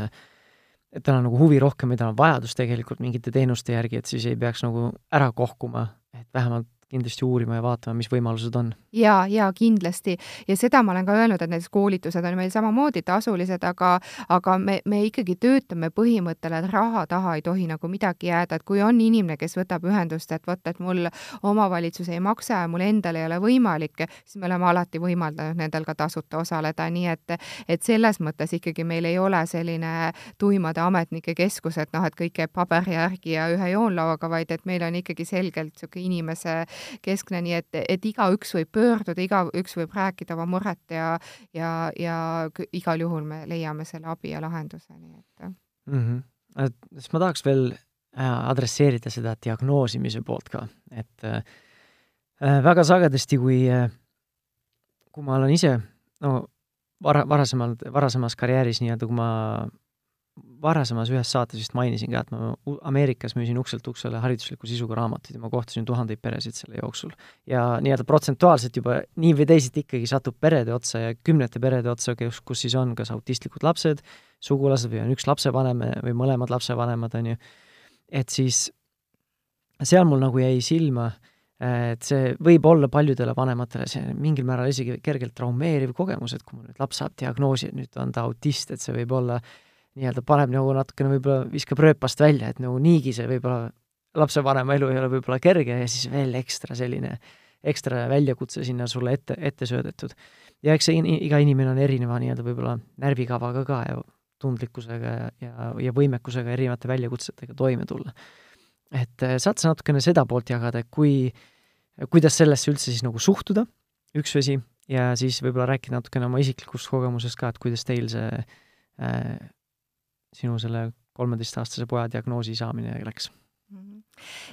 Speaker 1: et tal on nagu huvi rohkem või tal on vajadus tegelikult mingite teenuste järgi, et siis ei peaks nagu ära kohkuma, et vähemalt kindlasti uurima ja vaatama, mis võimalused on.
Speaker 2: ja, ja kindlasti. Ja seda ma olen ka öelnud, et näiteks koolitused on meil samamoodi tasulised, aga, aga me, me ikkagi töötame põhimõttel, et raha taha ei tohi nagu midagi jääda, et kui on inimene, kes võtab ühendust, et vot, et mul omavalitsus ei maksa ja mul endal ei ole võimalik, siis me oleme alati võimaldanud nendel ka tasuta osaleda, nii et, et selles mõttes ikkagi meil ei ole selline tuimade ametnike keskus, et noh, et kõik käib paberi järgi ja ühe joonlauaga, vaid et meil on ikkagi selgelt niisugune inimese keskne, nii et, et igaüks võib pöörduda, igaüks võib rääkida oma muret ja, ja, ja igal juhul me leiame selle abi ja lahenduse, nii et mm.
Speaker 1: -hmm. siis ma tahaks veel äh, adresseerida seda diagnoosimise poolt ka, et äh, äh, väga sagedasti, kui äh,, kui ma olen ise, no vara, varasemalt, varasemas karjääris nii-öelda, kui ma varasemas ühes saates vist mainisin ka, et ma Ameerikas müüsin ukselt uksele haridusliku sisuga raamatuid ja ma kohtasin tuhandeid peresid selle jooksul. ja nii-öelda protsentuaalselt juba nii või teisiti ikkagi satub perede otsa ja kümnete perede otsa, kus, kus siis on kas autistlikud lapsed, sugulased või on üks lapsevanem või mõlemad lapsevanemad, on ju, et siis seal mul nagu jäi silma, et see võib olla paljudele vanematele see mingil määral isegi kergelt traumeeriv kogemus, et kui mul nüüd laps saab diagnoosi, et nüüd on ta autist, et see võib olla äh, nii-öelda paneb nagu natukene võib-olla, viskab rööpast välja, et nagu niigi see võib-olla lapsevanema elu ei ole võib-olla kerge ja siis veel ekstra selline, ekstra väljakutse sinna sulle ette, ette söödetud. ja eks see in, iga inimene on erineva nii-öelda võib-olla närvikavaga ka ja tundlikkusega ja, ja, ja võimekusega erinevate väljakutsetega toime tulla. et äh, saad sa natukene seda poolt jagada, kui, kuidas sellesse üldse siis nagu suhtuda, üks asi, ja siis võib-olla rääkida natukene oma isiklikust kogemusest ka, et kuidas teil see äh, sinu selle kolmeteistaastase poja diagnoosi saamine läks?
Speaker 2: Mhm.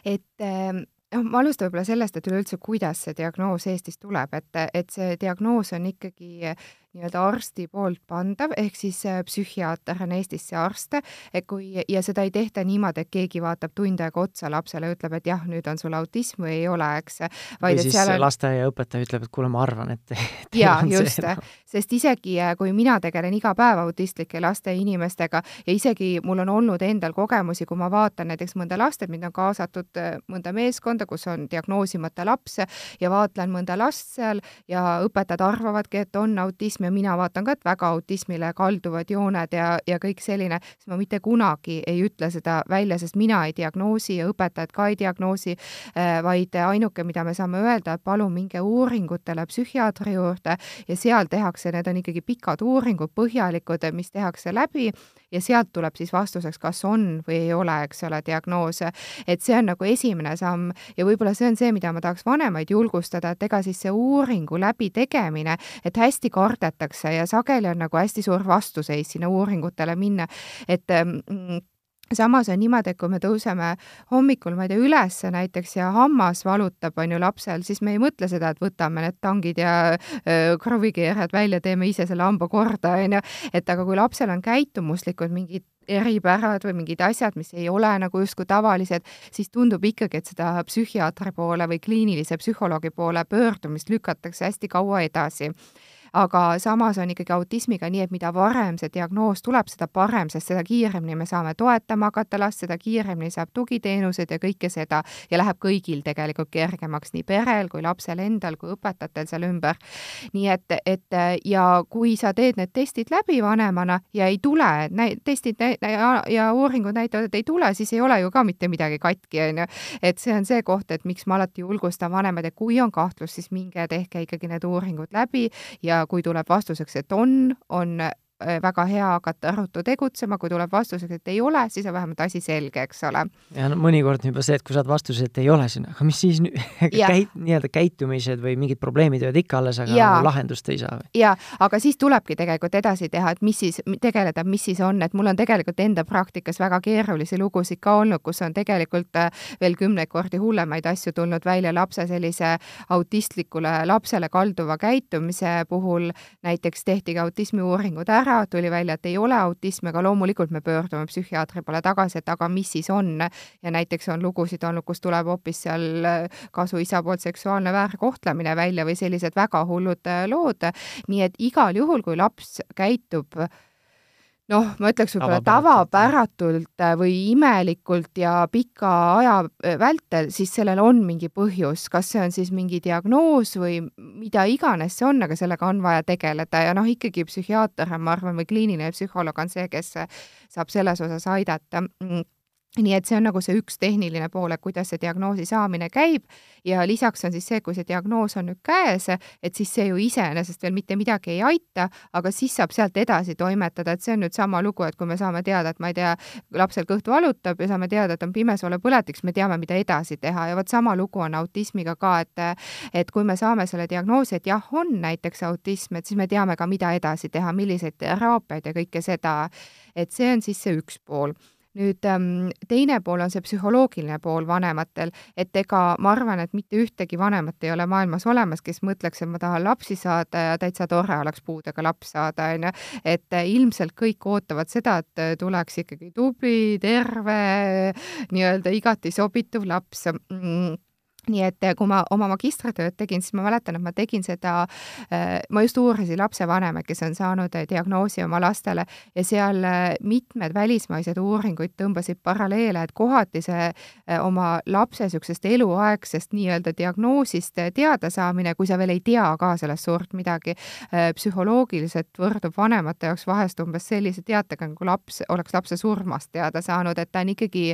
Speaker 2: et ähm, noh, ma alustan võib-olla sellest, et üleüldse, kuidas see diagnoos Eestis tuleb, et, et see diagnoos on ikkagi nii-öelda arsti poolt pandav, ehk siis äh, psühhiaater on Eestis see arst, kui, ja seda ei tehta niimoodi, et keegi vaatab tund aega otsa lapsele ja ütleb, et jah, nüüd on sul autism või ei ole, eks.
Speaker 1: või siis on... lasteaiaõpetaja ütleb, et kuule, ma arvan, et <laughs>
Speaker 2: jaa, just, sest isegi äh, kui mina tegelen iga päev autistlike laste ja inimestega ja isegi mul on olnud endal kogemusi, kui ma vaatan näiteks mõnda last, et mind on kaasatud äh, mõnda meeskonda, kus on diagnoosimata laps ja vaatlen mõnda last seal ja õpetajad arvavadki, et on autism autism ja mina vaatan ka, et väga autismile kalduvad jooned ja, ja kõik selline, siis ma mitte kunagi ei ütle seda välja, sest mina ei diagnoosi ja õpetajad ka ei diagnoosi, äh, vaid ainuke, mida me saame öelda, et palun minge uuringutele psühhiaatri juurde ja seal tehakse, need on ikkagi pikad uuringud, põhjalikud, mis tehakse läbi ja sealt tuleb siis vastuseks, kas on või ei ole, eks ole, diagnoose. et see on nagu esimene samm ja võib-olla see on see, mida ma tahaks vanemaid julgustada, et ega siis see uuringu läbitegemine, et hästi kardetakse ja sageli on nagu hästi suur vastuseis sinna uuringutele minna, et mm, samas on niimoodi, et kui me tõuseme hommikul, ma ei tea, üles näiteks ja hammas valutab, on ju, lapsel, siis me ei mõtle seda, et võtame need tangid ja kruvikeerajad välja, teeme ise selle hamba korda, on ju, et aga kui lapsel on käitumuslikud mingid eripärad või mingid asjad, mis ei ole nagu justkui tavalised, siis tundub ikkagi, et seda psühhiaatri poole või kliinilise psühholoogi poole pöördumist lükatakse hästi kaua edasi aga samas on ikkagi autismiga nii, et mida varem see diagnoos tuleb, seda parem, sest seda kiiremini me saame toetama hakata last, seda kiiremini saab tugiteenused ja kõike seda ja läheb kõigil tegelikult kergemaks, nii perel kui lapsel endal kui õpetajatel seal ümber. nii et, et ja kui sa teed need testid läbi vanemana ja ei tule, testid ja, ja uuringud näitavad, et ei tule, siis ei ole ju ka mitte midagi katki, on ju. et see on see koht, et miks ma alati julgustan vanemaid, et kui on kahtlus, siis minge tehke ikkagi need uuringud läbi ja kui tuleb vastuseks, et on, on väga hea hakata ruttu tegutsema, kui tuleb vastuseks, et ei ole, siis on vähemalt asi selge, eks ole.
Speaker 1: ja no mõnikord juba see, et kui saad vastuse, et ei ole, siis aga mis siis nüüd <laughs> käit-, nii-öelda käitumised või mingid probleemid jäävad ikka alles, aga ja. nagu lahendust ei saa
Speaker 2: jaa, aga siis tulebki tegelikult edasi teha, et mis siis, tegeleda, mis siis on, et mul on tegelikult enda praktikas väga keerulisi lugusid ka olnud, kus on tegelikult äh, veel kümneid kordi hullemaid asju tulnud välja lapse sellise autistlikule lapsele kalduva käitumise puhul, näiteks tehti ka autismiuuringud ära, tuli välja, et ei ole autismi, aga loomulikult me pöördume psühhiaatri poole tagasi, et aga mis siis on. ja näiteks on lugusid olnud, kus tuleb hoopis seal kasuisa poolt seksuaalne väärkohtlemine välja või sellised väga hullud lood. nii et igal juhul, kui laps käitub noh, ma ütleks võib-olla tavapäratult või imelikult ja pika aja vältel, siis sellel on mingi põhjus, kas see on siis mingi diagnoos või mida iganes see on, aga sellega on vaja tegeleda. Ja noh, ikkagi psühhiaater, ma arvan, või kliiniline psühholoog on see, kes saab selles osas aidata nii et see on nagu see üks tehniline pool, et kuidas see diagnoosi saamine käib. Ja lisaks on siis see, kui see diagnoos on nüüd käes, et siis see ju iseenesest veel mitte midagi ei aita, aga siis saab sealt edasi toimetada, et see on nüüd sama lugu, et kui me saame teada, et ma ei tea, lapsel kõht valutab ja saame teada, et on pimesoolepõletik, siis me teame, mida edasi teha. Ja vot sama lugu on autismiga ka, et et kui me saame selle diagnoosi, et jah, on näiteks autism, et siis me teame ka, mida edasi teha, milliseid teraapiaid ja kõike seda, et see on siis see üks pool nüüd ähm, teine pool on see psühholoogiline pool vanematel, et ega ma arvan, et mitte ühtegi vanemat ei ole maailmas olemas, kes mõtleks, et ma tahan lapsi saada ja täitsa tore oleks puudega laps saada, onju. et äh, ilmselt kõik ootavad seda, et äh, tuleks ikkagi tubli, terve, nii-öelda igati sobituv laps mm, nii et kui ma oma magistritööd tegin, siis ma mäletan, et ma tegin seda, äh, ma just uurisin lapsevanemaid, kes on saanud äh, diagnoosi oma lastele ja seal mitmed välismaised uuringuid tõmbasid paralleele, et kohati see oma lapse niisugusest eluaegsest nii-öelda diagnoosist teadasaamine, kui sa veel ei tea ka sellest suurt midagi, psühholoogiliselt võrdub vanemate jaoks vahest umbes sellise teatega, nagu laps, oleks lapse surmast teada saanud, et ta on ikkagi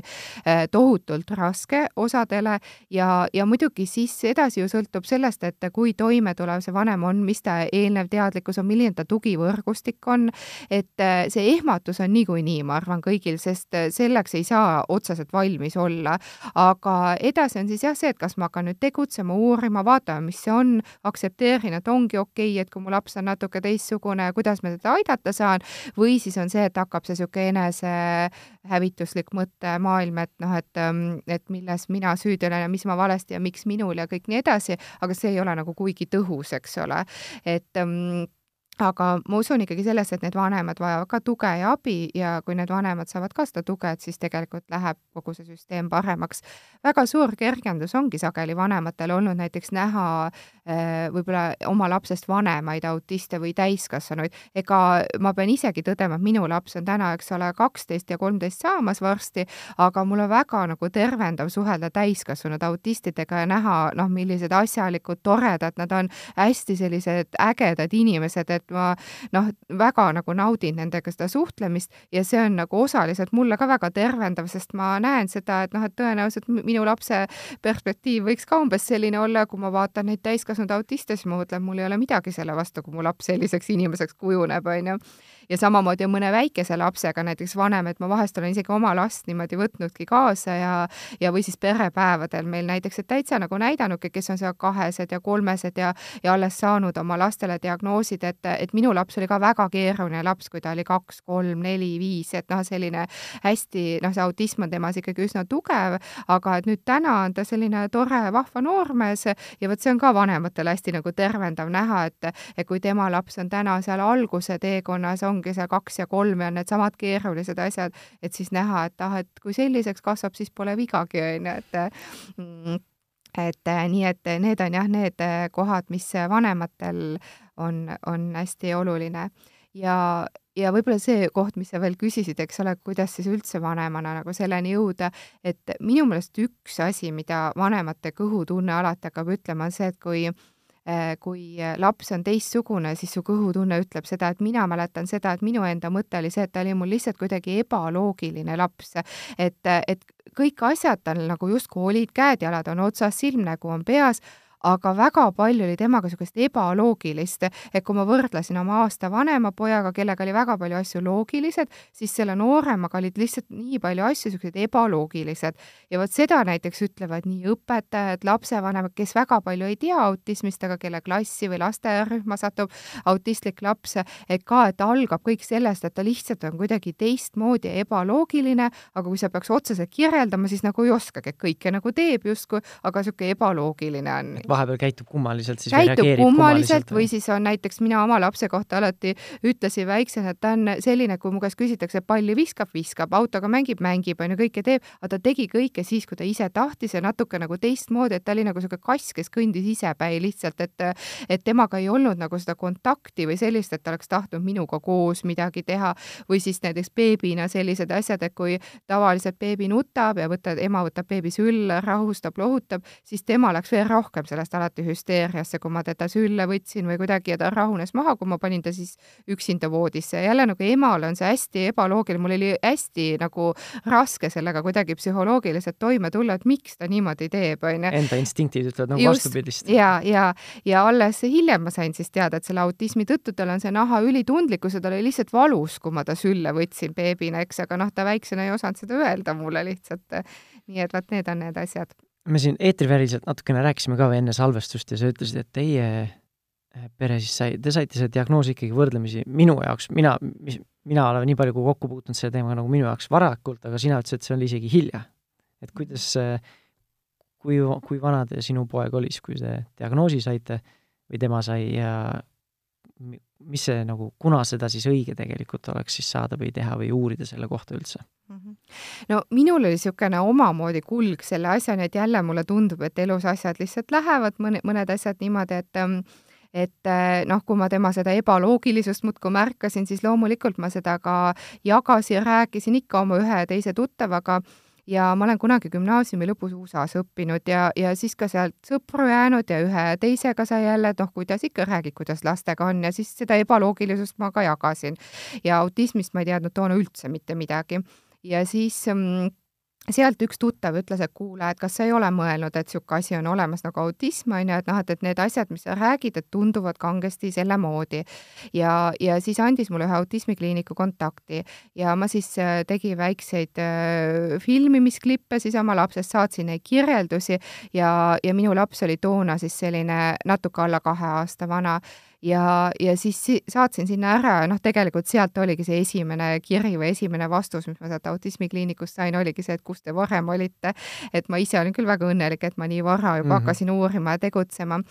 Speaker 2: tohutult raske osadele ja, ja muidugi siis edasi ju sõltub sellest, et kui toimetulev see vanem on, mis ta eelnev teadlikkus on, milline ta tugivõrgustik on, et äh, see ehmatus on niikuinii, ma arvan, kõigil, sest äh, selleks ei saa otseselt valmis olla. aga edasi on siis jah see, et kas ma hakkan nüüd tegutsema, uurima, vaatama, mis see on, aktsepteerin, et ongi okei okay,, et kui mu laps on natuke teistsugune, kuidas ma teda aidata saan, või siis on see, et hakkab see niisugune enesehävituslik mõttemaailm, et noh, et, ähm, et milles mina süüdi olen ja mis ma valesti ja miks minul ja kõik nii edasi, aga see ei ole nagu kuigi tõhus, eks ole. et ähm, aga ma usun ikkagi sellesse, et need vanemad vajavad ka tuge ja abi ja kui need vanemad saavad ka seda tuge, et siis tegelikult läheb kogu see süsteem paremaks. väga suur kergendus ongi sageli vanematel olnud näiteks näha äh, võib-olla oma lapsest vanemaid autiste või täiskasvanuid. ega ma pean isegi tõdema, et minu laps on täna, eks ole, kaksteist ja kolmteist saamas varsti, aga mul on väga nagu tervendav suhelda täiskasvanud autistidega ja näha, noh, millised asjalikud, toredad nad on, hästi sellised ägedad inimesed, et et ma noh, väga nagu naudin nendega seda suhtlemist ja see on nagu osaliselt mulle ka väga tervendav, sest ma näen seda, et noh, et tõenäoliselt minu lapse perspektiiv võiks ka umbes selline olla, kui ma vaatan neid täiskasvanud autiste, siis ma mõtlen, mul ei ole midagi selle vastu, kui mu laps selliseks inimeseks kujuneb, onju ja samamoodi on mõne väikese lapsega näiteks vanem, et ma vahest olen isegi oma last niimoodi võtnudki kaasa ja ja või siis perepäevadel. Meil näiteks, et täitsa nagu näidanudki, kes on seal kahesed ja kolmesed ja ja alles saanud oma lastele diagnoosid, et, et minu laps oli ka väga keeruline laps, kui ta oli kaks, kolm, neli, viis, et noh, selline hästi, noh, see autism on temas ikkagi üsna tugev, aga et nüüd täna on ta selline tore, vahva noormees ja vot see on ka vanematele hästi nagu tervendav näha, et et kui tema laps on täna seal alguse teekonnas, on ongi see kaks ja kolm ja needsamad keerulised asjad, et siis näha, et ah, et kui selliseks kasvab, siis pole vigagi, on ju, et mm, et nii, et need on jah, need kohad, mis vanematel on, on hästi oluline ja, ja võib-olla see koht, mis sa veel küsisid, eks ole, kuidas siis üldse vanemana nagu selleni jõuda, et minu meelest üks asi, mida vanemate kõhutunne alati hakkab ütlema, on see, et kui Äh, kui laps on teistsugune, siis su kõhutunne ütleb seda, et mina mäletan seda, et minu enda mõte oli see, et ta oli mul lihtsalt kuidagi ebaloogiline laps. et, et kõik asjad tal nagu justkui olid, käed-jalad on otsas, silmnägu on peas, aga väga palju oli temaga niisugust ebaloogilist, et kui ma võrdlesin oma aasta vanema pojaga, kellega oli väga palju asju loogilised, siis selle nooremaga olid lihtsalt nii palju asju niisugused ebaloogilised. ja vot seda näiteks ütlevad nii õpetajad, lapsevanemad, kes väga palju ei tea autismist, aga kelle klassi või lasteaiarühma satub autistlik laps, et ka, et algab kõik sellest, et ta lihtsalt on kuidagi teistmoodi ja ebaloogiline, aga kui sa peaks otseselt kirjeldama, siis nagu ei oskagi, et kõike nagu teeb justkui, aga niisugune ebaloogiline on
Speaker 1: vahepeal käitub kummaliselt, siis
Speaker 2: käitub
Speaker 1: või
Speaker 2: kummaliselt või siis on näiteks mina oma lapse kohta alati ütlesin väiksena, et ta on selline, kui mu käest küsitakse, palli viskab, viskab, autoga mängib, mängib, on ju, kõike teeb, aga ta tegi kõike siis, kui ta ise tahtis ja natuke nagu teistmoodi, et ta oli nagu niisugune kass, kes kõndis isepäi lihtsalt, et et temaga ei olnud nagu seda kontakti või sellist, et ta oleks tahtnud minuga koos midagi teha või siis näiteks beebina sellised asjad, et kui tavaliselt beebi nutab ja võtad, ema võtab beebi sülle, rahustab, lohutab, siis tema läks veel rohkem sellest alati hüsteeriasse, kui ma teda sülle võtsin või kuidagi ja ta rahunes maha, kui ma panin ta siis üksinda voodisse. jälle nagu emale on see hästi ebaloogiline, mul oli hästi nagu raske sellega kuidagi psühholoogiliselt toime tulla, et miks ta niimoodi teeb, onju.
Speaker 1: Enda instinktid ütlevad nagu vastupidist.
Speaker 2: ja, ja, ja alles hiljem ma sain siis teada, et selle autismi tõttu tal on see naha ülitundlikkus ja tal oli lihtsalt valus, kui ma ta sülle võtsin beebina, eks, aga noh, ta väiksena ei osanud seda öelda mulle lihtsalt. nii et vot need on need asjad
Speaker 1: me siin eetriväliselt natukene rääkisime ka enne salvestust ja sa ütlesid, et teie eh, pere siis sai, te saite selle diagnoosi ikkagi võrdlemisi minu jaoks, mina, mis, mina olen nii palju kui kokku puutunud selle teemaga nagu minu jaoks varakult, aga sina ütlesid, et see oli isegi hilja. et kuidas, kui, kui vana te sinu poeg oli siis, kui te diagnoosi saite või tema sai ja mis see nagu, kuna seda siis õige tegelikult oleks siis saada või teha või uurida selle kohta üldse mm? -hmm.
Speaker 2: no minul oli niisugune omamoodi kulg selle asjani, et jälle mulle tundub, et elus asjad lihtsalt lähevad, mõne, mõned asjad niimoodi, et ähm, et äh, noh, kui ma tema seda ebaloogilisust muudkui märkasin, siis loomulikult ma seda ka jagasin, rääkisin ikka oma ühe ja teise tuttavaga ja ma olen kunagi gümnaasiumi lõpus USA-s õppinud ja, ja siis ka sealt sõpru jäänud ja ühe teisega sai jälle, et noh, kuidas ikka räägid, kuidas lastega on ja siis seda ebaloogilisust ma ka jagasin. ja autismist ma ei teadnud toona üldse mitte midagi. ja siis mm, sealt üks tuttav ütles, et kuule, et kas sa ei ole mõelnud, et niisugune asi on olemas nagu autism, on ju, et noh, et, et need asjad, mis sa räägid, et tunduvad kangesti selle moodi. ja, ja siis andis mulle ühe autismikliiniku kontakti ja ma siis äh, tegin väikseid äh, filmimisklippe siis oma lapsest, saatsin neid kirjeldusi ja, ja minu laps oli toona siis selline natuke alla kahe aasta vana ja, ja siis saatsin sinna ära ja noh, tegelikult sealt oligi see esimene kiri või esimene vastus, mis ma sealt autismikliinikust sain, oligi see, et kus te varem olite. et ma ise olin küll väga õnnelik, et ma nii vara juba mm -hmm. hakkasin uurima ja tegutsema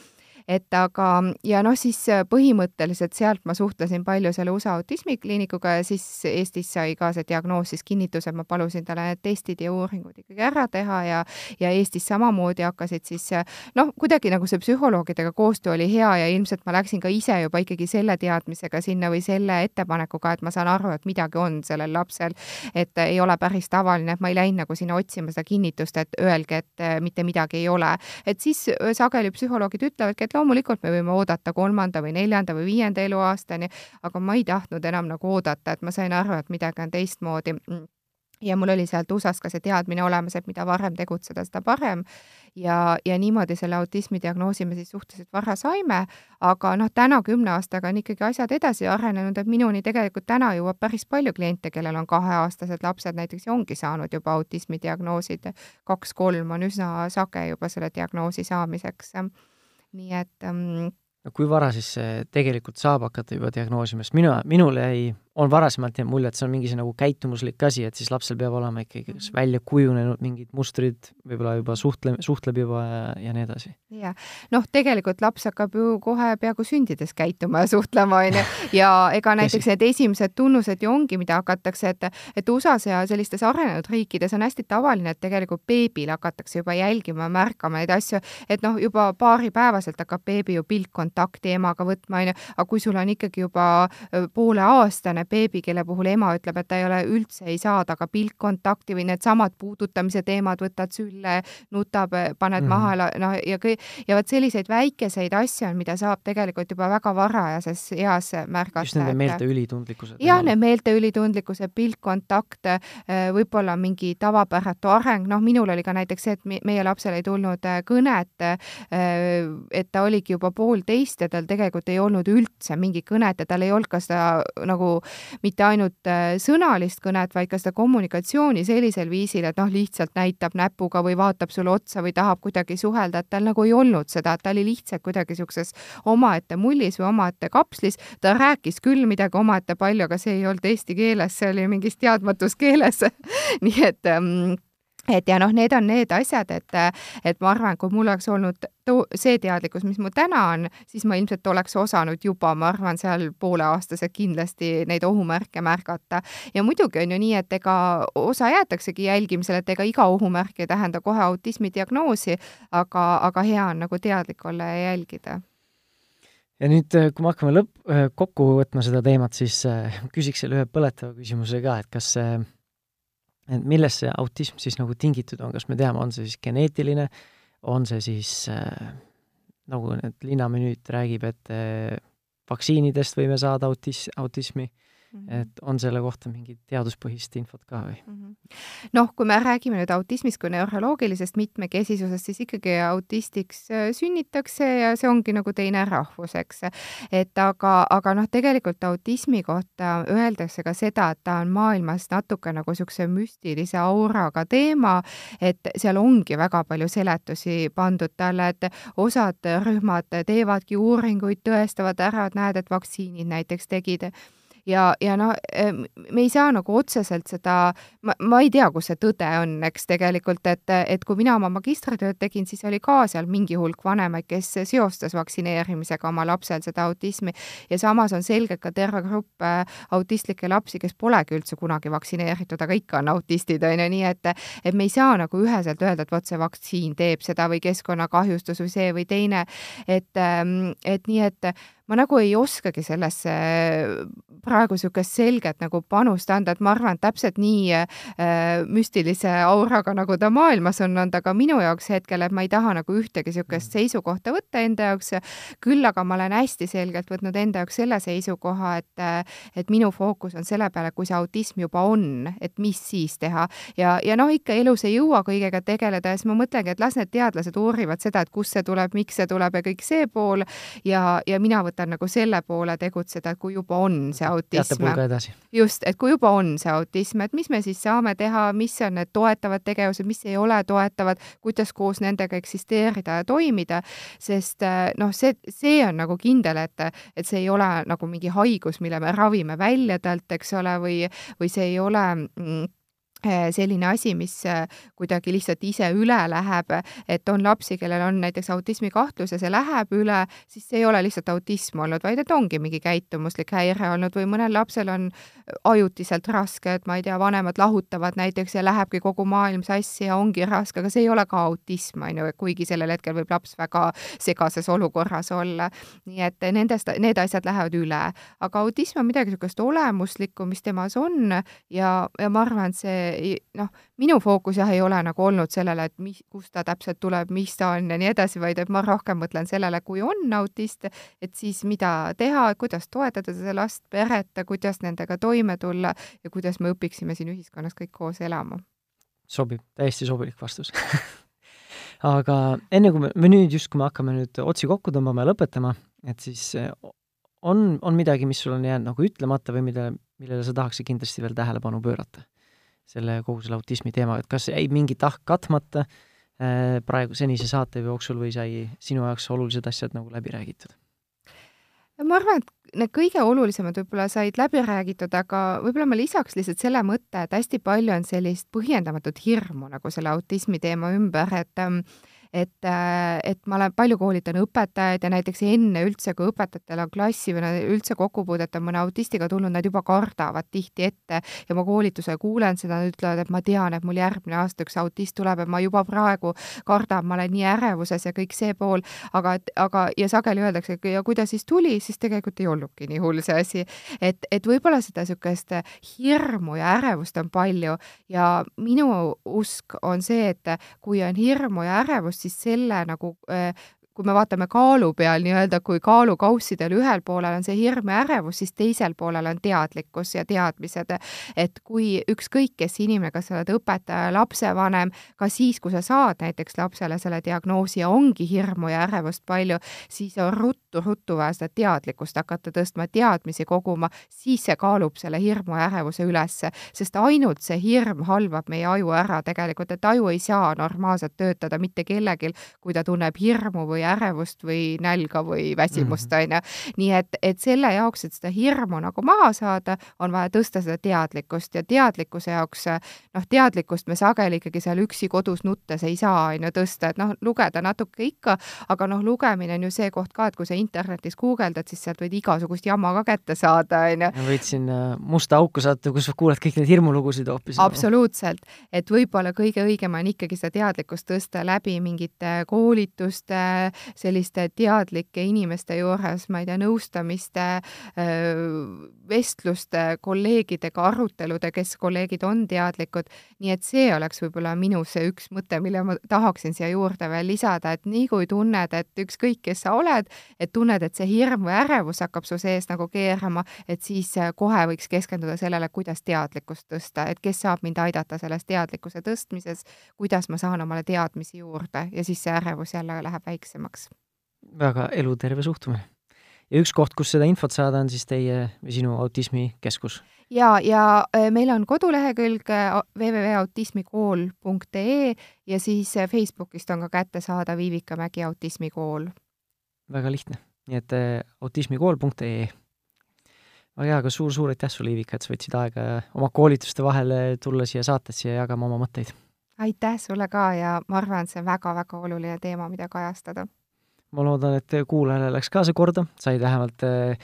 Speaker 2: et aga, ja noh, siis äh, põhimõtteliselt sealt ma suhtlesin palju selle USA autismikliinikuga ja siis Eestis sai ka see diagnoos siis kinnituse, ma palusin talle need testid ja uuringud ikkagi ära teha ja, ja Eestis samamoodi hakkasid siis äh, noh, kuidagi nagu see psühholoogidega koostöö oli hea ja ilmselt ma läksin ka ise juba ikkagi selle teadmisega sinna või selle ettepanekuga, et ma saan aru, et midagi on sellel lapsel, et ei ole päris tavaline, et ma ei läinud nagu sinna otsima seda kinnitust, et öelge, et äh, mitte midagi ei ole. et siis sageli psühholoogid ütlevadki, et et loomulikult me võime oodata kolmanda või neljanda või viienda eluaastani, aga ma ei tahtnud enam nagu oodata, et ma sain aru, et midagi on teistmoodi ja mul oli sealt USA-st ka see teadmine olemas, et mida varem tegutseda, seda parem. ja, ja niimoodi selle autismi diagnoosi me siis suhteliselt vara saime, aga noh, täna kümne aastaga on ikkagi asjad edasi arenenud, et minuni tegelikult täna jõuab päris palju kliente, kellel on kaheaastased lapsed näiteks ja ongi saanud juba autismi diagnoosid. kaks-kolm on üsna sage juba selle diagnoosi saamiseks nii et ähm,
Speaker 1: no kui vara siis tegelikult saab hakata juba diagnoosima, sest mina, minul jäi on varasemalt jäänud mulje, et see on mingi see nagu käitumuslik asi, et siis lapsel peab olema ikkagi kas välja kujunenud mingid mustrid, võib-olla juba suhtle, suhtleb juba ja, ja nii edasi.
Speaker 2: jah, noh, tegelikult laps hakkab ju kohe peaaegu sündides käituma ja suhtlema, onju, ja ega näiteks need esimesed tunnused ju ongi, mida hakatakse, et, et USA-s ja sellistes arenenud riikides on hästi tavaline, et tegelikult beebil hakatakse juba jälgima, märkama neid asju, et noh, juba paaripäevaselt hakkab beebi ju piltkontakti emaga võtma, onju, aga kui sul on ikkagi juba pooleaastane beebi, kelle puhul ema ütleb, et ta ei ole üldse, ei saa temaga pilkkontakti või needsamad puudutamise teemad, võtad sülle, nutab, paned mm -hmm. maha, noh, ja kõik, ja vot selliseid väikeseid asju on, mida saab tegelikult juba väga varajases eas märgata.
Speaker 1: just nende meelte ülitundlikkuse.
Speaker 2: jah, need meelte ülitundlikkuse, pilkkontakt, võib-olla mingi tavapäratu areng, noh, minul oli ka näiteks see, et meie lapsel ei tulnud kõnet, et ta oligi juba poolteist ja tal tegelikult ei olnud üldse mingit kõnet ja tal ei olnud ka seda nagu mitte ainult sõnalist kõnet, vaid ka seda kommunikatsiooni sellisel viisil, et noh, lihtsalt näitab näpuga või vaatab sulle otsa või tahab kuidagi suhelda, et tal nagu ei olnud seda, et ta oli lihtsalt kuidagi niisuguses omaette mullis või omaette kapslis, ta rääkis küll midagi omaette palju, aga see ei olnud eesti keeles, see oli mingis teadmatus keeles. <laughs> Nii et ähm, et ja noh, need on need asjad, et, et ma arvan, kui mul oleks olnud too, see teadlikkus, mis mul täna on, siis ma ilmselt oleks osanud juba, ma arvan, seal pooleaastaselt kindlasti neid ohumärke märgata. ja muidugi on ju nii, et ega osa jäetaksegi jälgimisele, et ega iga ohumärk ei tähenda kohe autismi diagnoosi, aga, aga hea on nagu teadlik olla ja jälgida
Speaker 1: ja nüüd, kui me hakkame lõpp, kokku võtma seda teemat, siis küsiks selle ühe põletava küsimuse ka, et kas et millest see autism siis nagu tingitud on, kas me teame, on see siis geneetiline, on see siis äh, nagu need linnamenüüd räägib, et äh, vaktsiinidest võime saada autis-, autismi Mm -hmm. et on selle kohta mingit teaduspõhist infot ka või mm
Speaker 2: -hmm.? noh, kui me räägime nüüd autismist kui neuroloogilisest mitmekesisusest, siis ikkagi autistiks äh, sünnitakse ja see ongi nagu teine rahvus, eks. et aga, aga noh, tegelikult autismi kohta öeldakse ka seda, et ta on maailmas natuke nagu niisuguse müstilise auraga teema, et seal ongi väga palju seletusi pandud talle, et osad rühmad teevadki uuringuid, tõestavad ära, et näed, et vaktsiinid näiteks tegid ja, ja no me ei saa nagu otseselt seda, ma, ma ei tea, kus see tõde on, eks tegelikult, et, et kui mina oma magistritööd tegin, siis oli ka seal mingi hulk vanemaid, kes seostas vaktsineerimisega oma lapsel seda autismi. Ja samas on selgelt ka terve grupp äh, autistlikke lapsi, kes polegi üldse kunagi vaktsineeritud, aga ikka on autistid, on ju, nii et, et me ei saa nagu üheselt öelda, et vot see vaktsiin teeb seda või keskkonnakahjustus või see või teine, et, ähm, et nii, et ma nagu ei oskagi sellesse praegu niisugust selget nagu panust anda, et ma arvan, et täpselt nii äh, müstilise auraga, nagu ta maailmas on, on ta ka minu jaoks hetkel, et ma ei taha nagu ühtegi niisugust mm. seisukohta võtta enda jaoks, küll aga ma olen hästi selgelt võtnud enda jaoks selle seisukoha, et et minu fookus on selle peale, kui see autism juba on, et mis siis teha. ja, ja noh, ikka elus ei jõua kõigega tegeleda ja siis ma mõtlengi, et las need teadlased uurivad seda, et kust see tuleb, miks see tuleb ja kõik see pool ja, ja mina võtan võtan nagu selle poole tegutseda, kui juba on see autism. just, et kui juba on see autism, et mis me siis saame teha, mis on need toetavad tegevused, mis ei ole toetavad, kuidas koos nendega eksisteerida ja toimida, sest eh, noh, see, see on nagu kindel, et, et see ei ole nagu mingi haigus, mille me ravime välja talt, eks ole, või, või see ei ole mm, Äh, selline asi, mis äh, kuidagi lihtsalt ise üle läheb, et on lapsi, kellel on näiteks autismi kahtlus ja see läheb üle, siis see ei ole lihtsalt autism olnud, vaid et ongi mingi käitumuslik häire olnud või mõnel lapsel on ajutiselt raske, et ma ei tea, vanemad lahutavad näiteks ja lähebki kogu maailm sassi ja ongi raske, aga see ei ole ka autism, on ju, kuigi sellel hetkel võib laps väga segases olukorras olla. nii et nendest, need asjad lähevad üle, aga autism on midagi niisugust olemuslikku, mis temas on ja, ja ma arvan, et see noh, minu fookus jah, ei ole nagu olnud sellele, et mis, kust ta täpselt tuleb, mis ta on ja nii edasi, vaid et ma rohkem mõtlen sellele, kui on autist, et siis mida teha, kuidas toetada seda last, peret, kuidas nendega toime tulla ja kuidas me õpiksime siin ühiskonnas kõik koos elama.
Speaker 1: sobib, täiesti sobilik vastus <laughs> aga enne kui me, me nüüd just, kui me hakkame nüüd otsi kokku tõmbama ja lõpetama, et siis eh, on, on midagi, mis sul on jäänud nagu ütlemata või mille, millele sa tahaksid kindlasti veel tähelepanu pöörata? Selle, kogu selle autismi teema, et kas jäi mingi tahk katmata äh, praegu senise saate jooksul või sai sinu jaoks olulised asjad nagu läbi räägitud?
Speaker 2: ma arvan, et need kõige olulisemad võib-olla said läbi räägitud, aga võib-olla ma lisaks lihtsalt selle mõtte, et hästi palju on sellist põhjendamatut hirmu nagu selle autismi teema ümber, et ähm, et, et ma olen, palju koolitan õpetajaid ja näiteks enne üldse, kui õpetajatel on klassi või üldse kokkupuudet on mõne autistiga tulnud, nad juba kardavad tihti ette ja ma koolitusel kuulen seda, nad ütlevad, et ma tean, et mul järgmine aasta üks autist tuleb, et ma juba praegu kardan, ma olen nii ärevuses ja kõik see pool, aga, aga ja sageli öeldakse, ja kui ta siis tuli, siis tegelikult ei olnudki nii hull see asi. et, et võib-olla seda niisugust hirmu ja ärevust on palju ja minu usk on see, et kui on hirmu ja ärevust, siis selle nagu äh, kui me vaatame kaalu peal nii-öelda, kui kaalukaussidel ühel poolel on see hirm ja ärevus, siis teisel poolel on teadlikkus ja teadmised. et kui ükskõik, kes inimene, kas sa oled õpetaja, lapsevanem, ka siis, kui sa saad näiteks lapsele selle diagnoosi ja ongi hirmu ja ärevust palju, siis on ruttu-ruttu vaja seda teadlikkust hakata tõstma, teadmisi koguma, siis see kaalub selle hirmu ja ärevuse ülesse, sest ainult see hirm halvab meie aju ära tegelikult, et aju ei saa normaalselt töötada mitte kellelgi, kui ta tunneb hirmu või või ärevust või nälga või väsimust, mhm. on ju. nii et, et selle jaoks, et seda hirmu nagu maha saada, on vaja tõsta seda teadlikkust ja teadlikkuse jaoks, noh, teadlikkust me sageli ikkagi seal üksi kodus nuttes ei saa, on ju, tõsta, et noh, lugeda natuke ikka, aga noh, lugemine on ju see koht ka, et kui sa internetis guugeldad, siis sealt võid igasugust jama ka kätte saada, on ju.
Speaker 1: võid sinna musta auku sattuda, kus kuuled kõik neid hirmulugusid hoopis.
Speaker 2: absoluutselt, et võib-olla kõige õigem on ikkagi seda teadlikkust tõsta läbi mingite koolituste, selliste teadlike inimeste juures, ma ei tea, nõustamiste, vestluste, kolleegidega, arutelude, kes kolleegid on teadlikud, nii et see oleks võib-olla minu see üks mõte, mille ma tahaksin siia juurde veel lisada, et nii kui tunned, et ükskõik, kes sa oled, et tunned, et see hirm või ärevus hakkab su sees nagu keerama, et siis kohe võiks keskenduda sellele, kuidas teadlikkust tõsta, et kes saab mind aidata selles teadlikkuse tõstmises, kuidas ma saan omale teadmisi juurde ja siis see ärevus jälle läheb väiksemaks paremaks.
Speaker 1: väga eluterve suhtumine. ja üks koht, kus seda infot saada, on siis teie või sinu autismikeskus?
Speaker 2: ja, ja äh, meil on kodulehekülg äh, www.autismikool.ee ja siis äh, Facebookist on ka kättesaadav Viivika Mägi autismikool.
Speaker 1: väga lihtne, nii et autismikool.ee väga hea, aga suur-suur aitäh sulle, Iivika, et sa võtsid aega oma koolituste vahele tulla siia saatesse ja jagama oma mõtteid
Speaker 2: aitäh sulle ka ja ma arvan, et see on väga-väga oluline teema, mida kajastada.
Speaker 1: ma loodan, et kuulajale läks ka see korda, said vähemalt äh,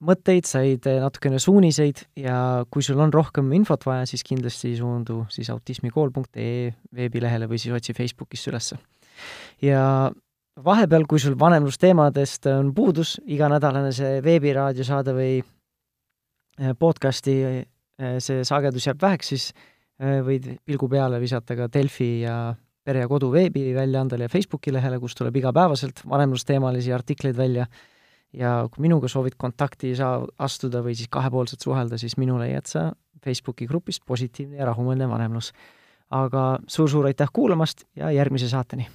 Speaker 1: mõtteid, said äh, natukene suuniseid ja kui sul on rohkem infot vaja, siis kindlasti suundu siis autismikool.ee veebilehele või siis otsi Facebookist ülesse. ja vahepeal, kui sul vanemlusteemadest on puudus, iganädalane see veebiraadiosaade või äh, podcasti see sagedus jääb väheks, siis Äh, võid pilgu peale visata ka Delfi ja Pere ja Kodu veebiväljaandele ja Facebooki lehele, kus tuleb igapäevaselt vanemlusteemalisi artikleid välja ja kui minuga soovid kontakti saa-, astuda või siis kahepoolselt suhelda, siis minu leiad sa Facebooki grupist Positiivne ja rahumeelne vanemlus. aga suur-suur aitäh kuulamast ja järgmise saateni!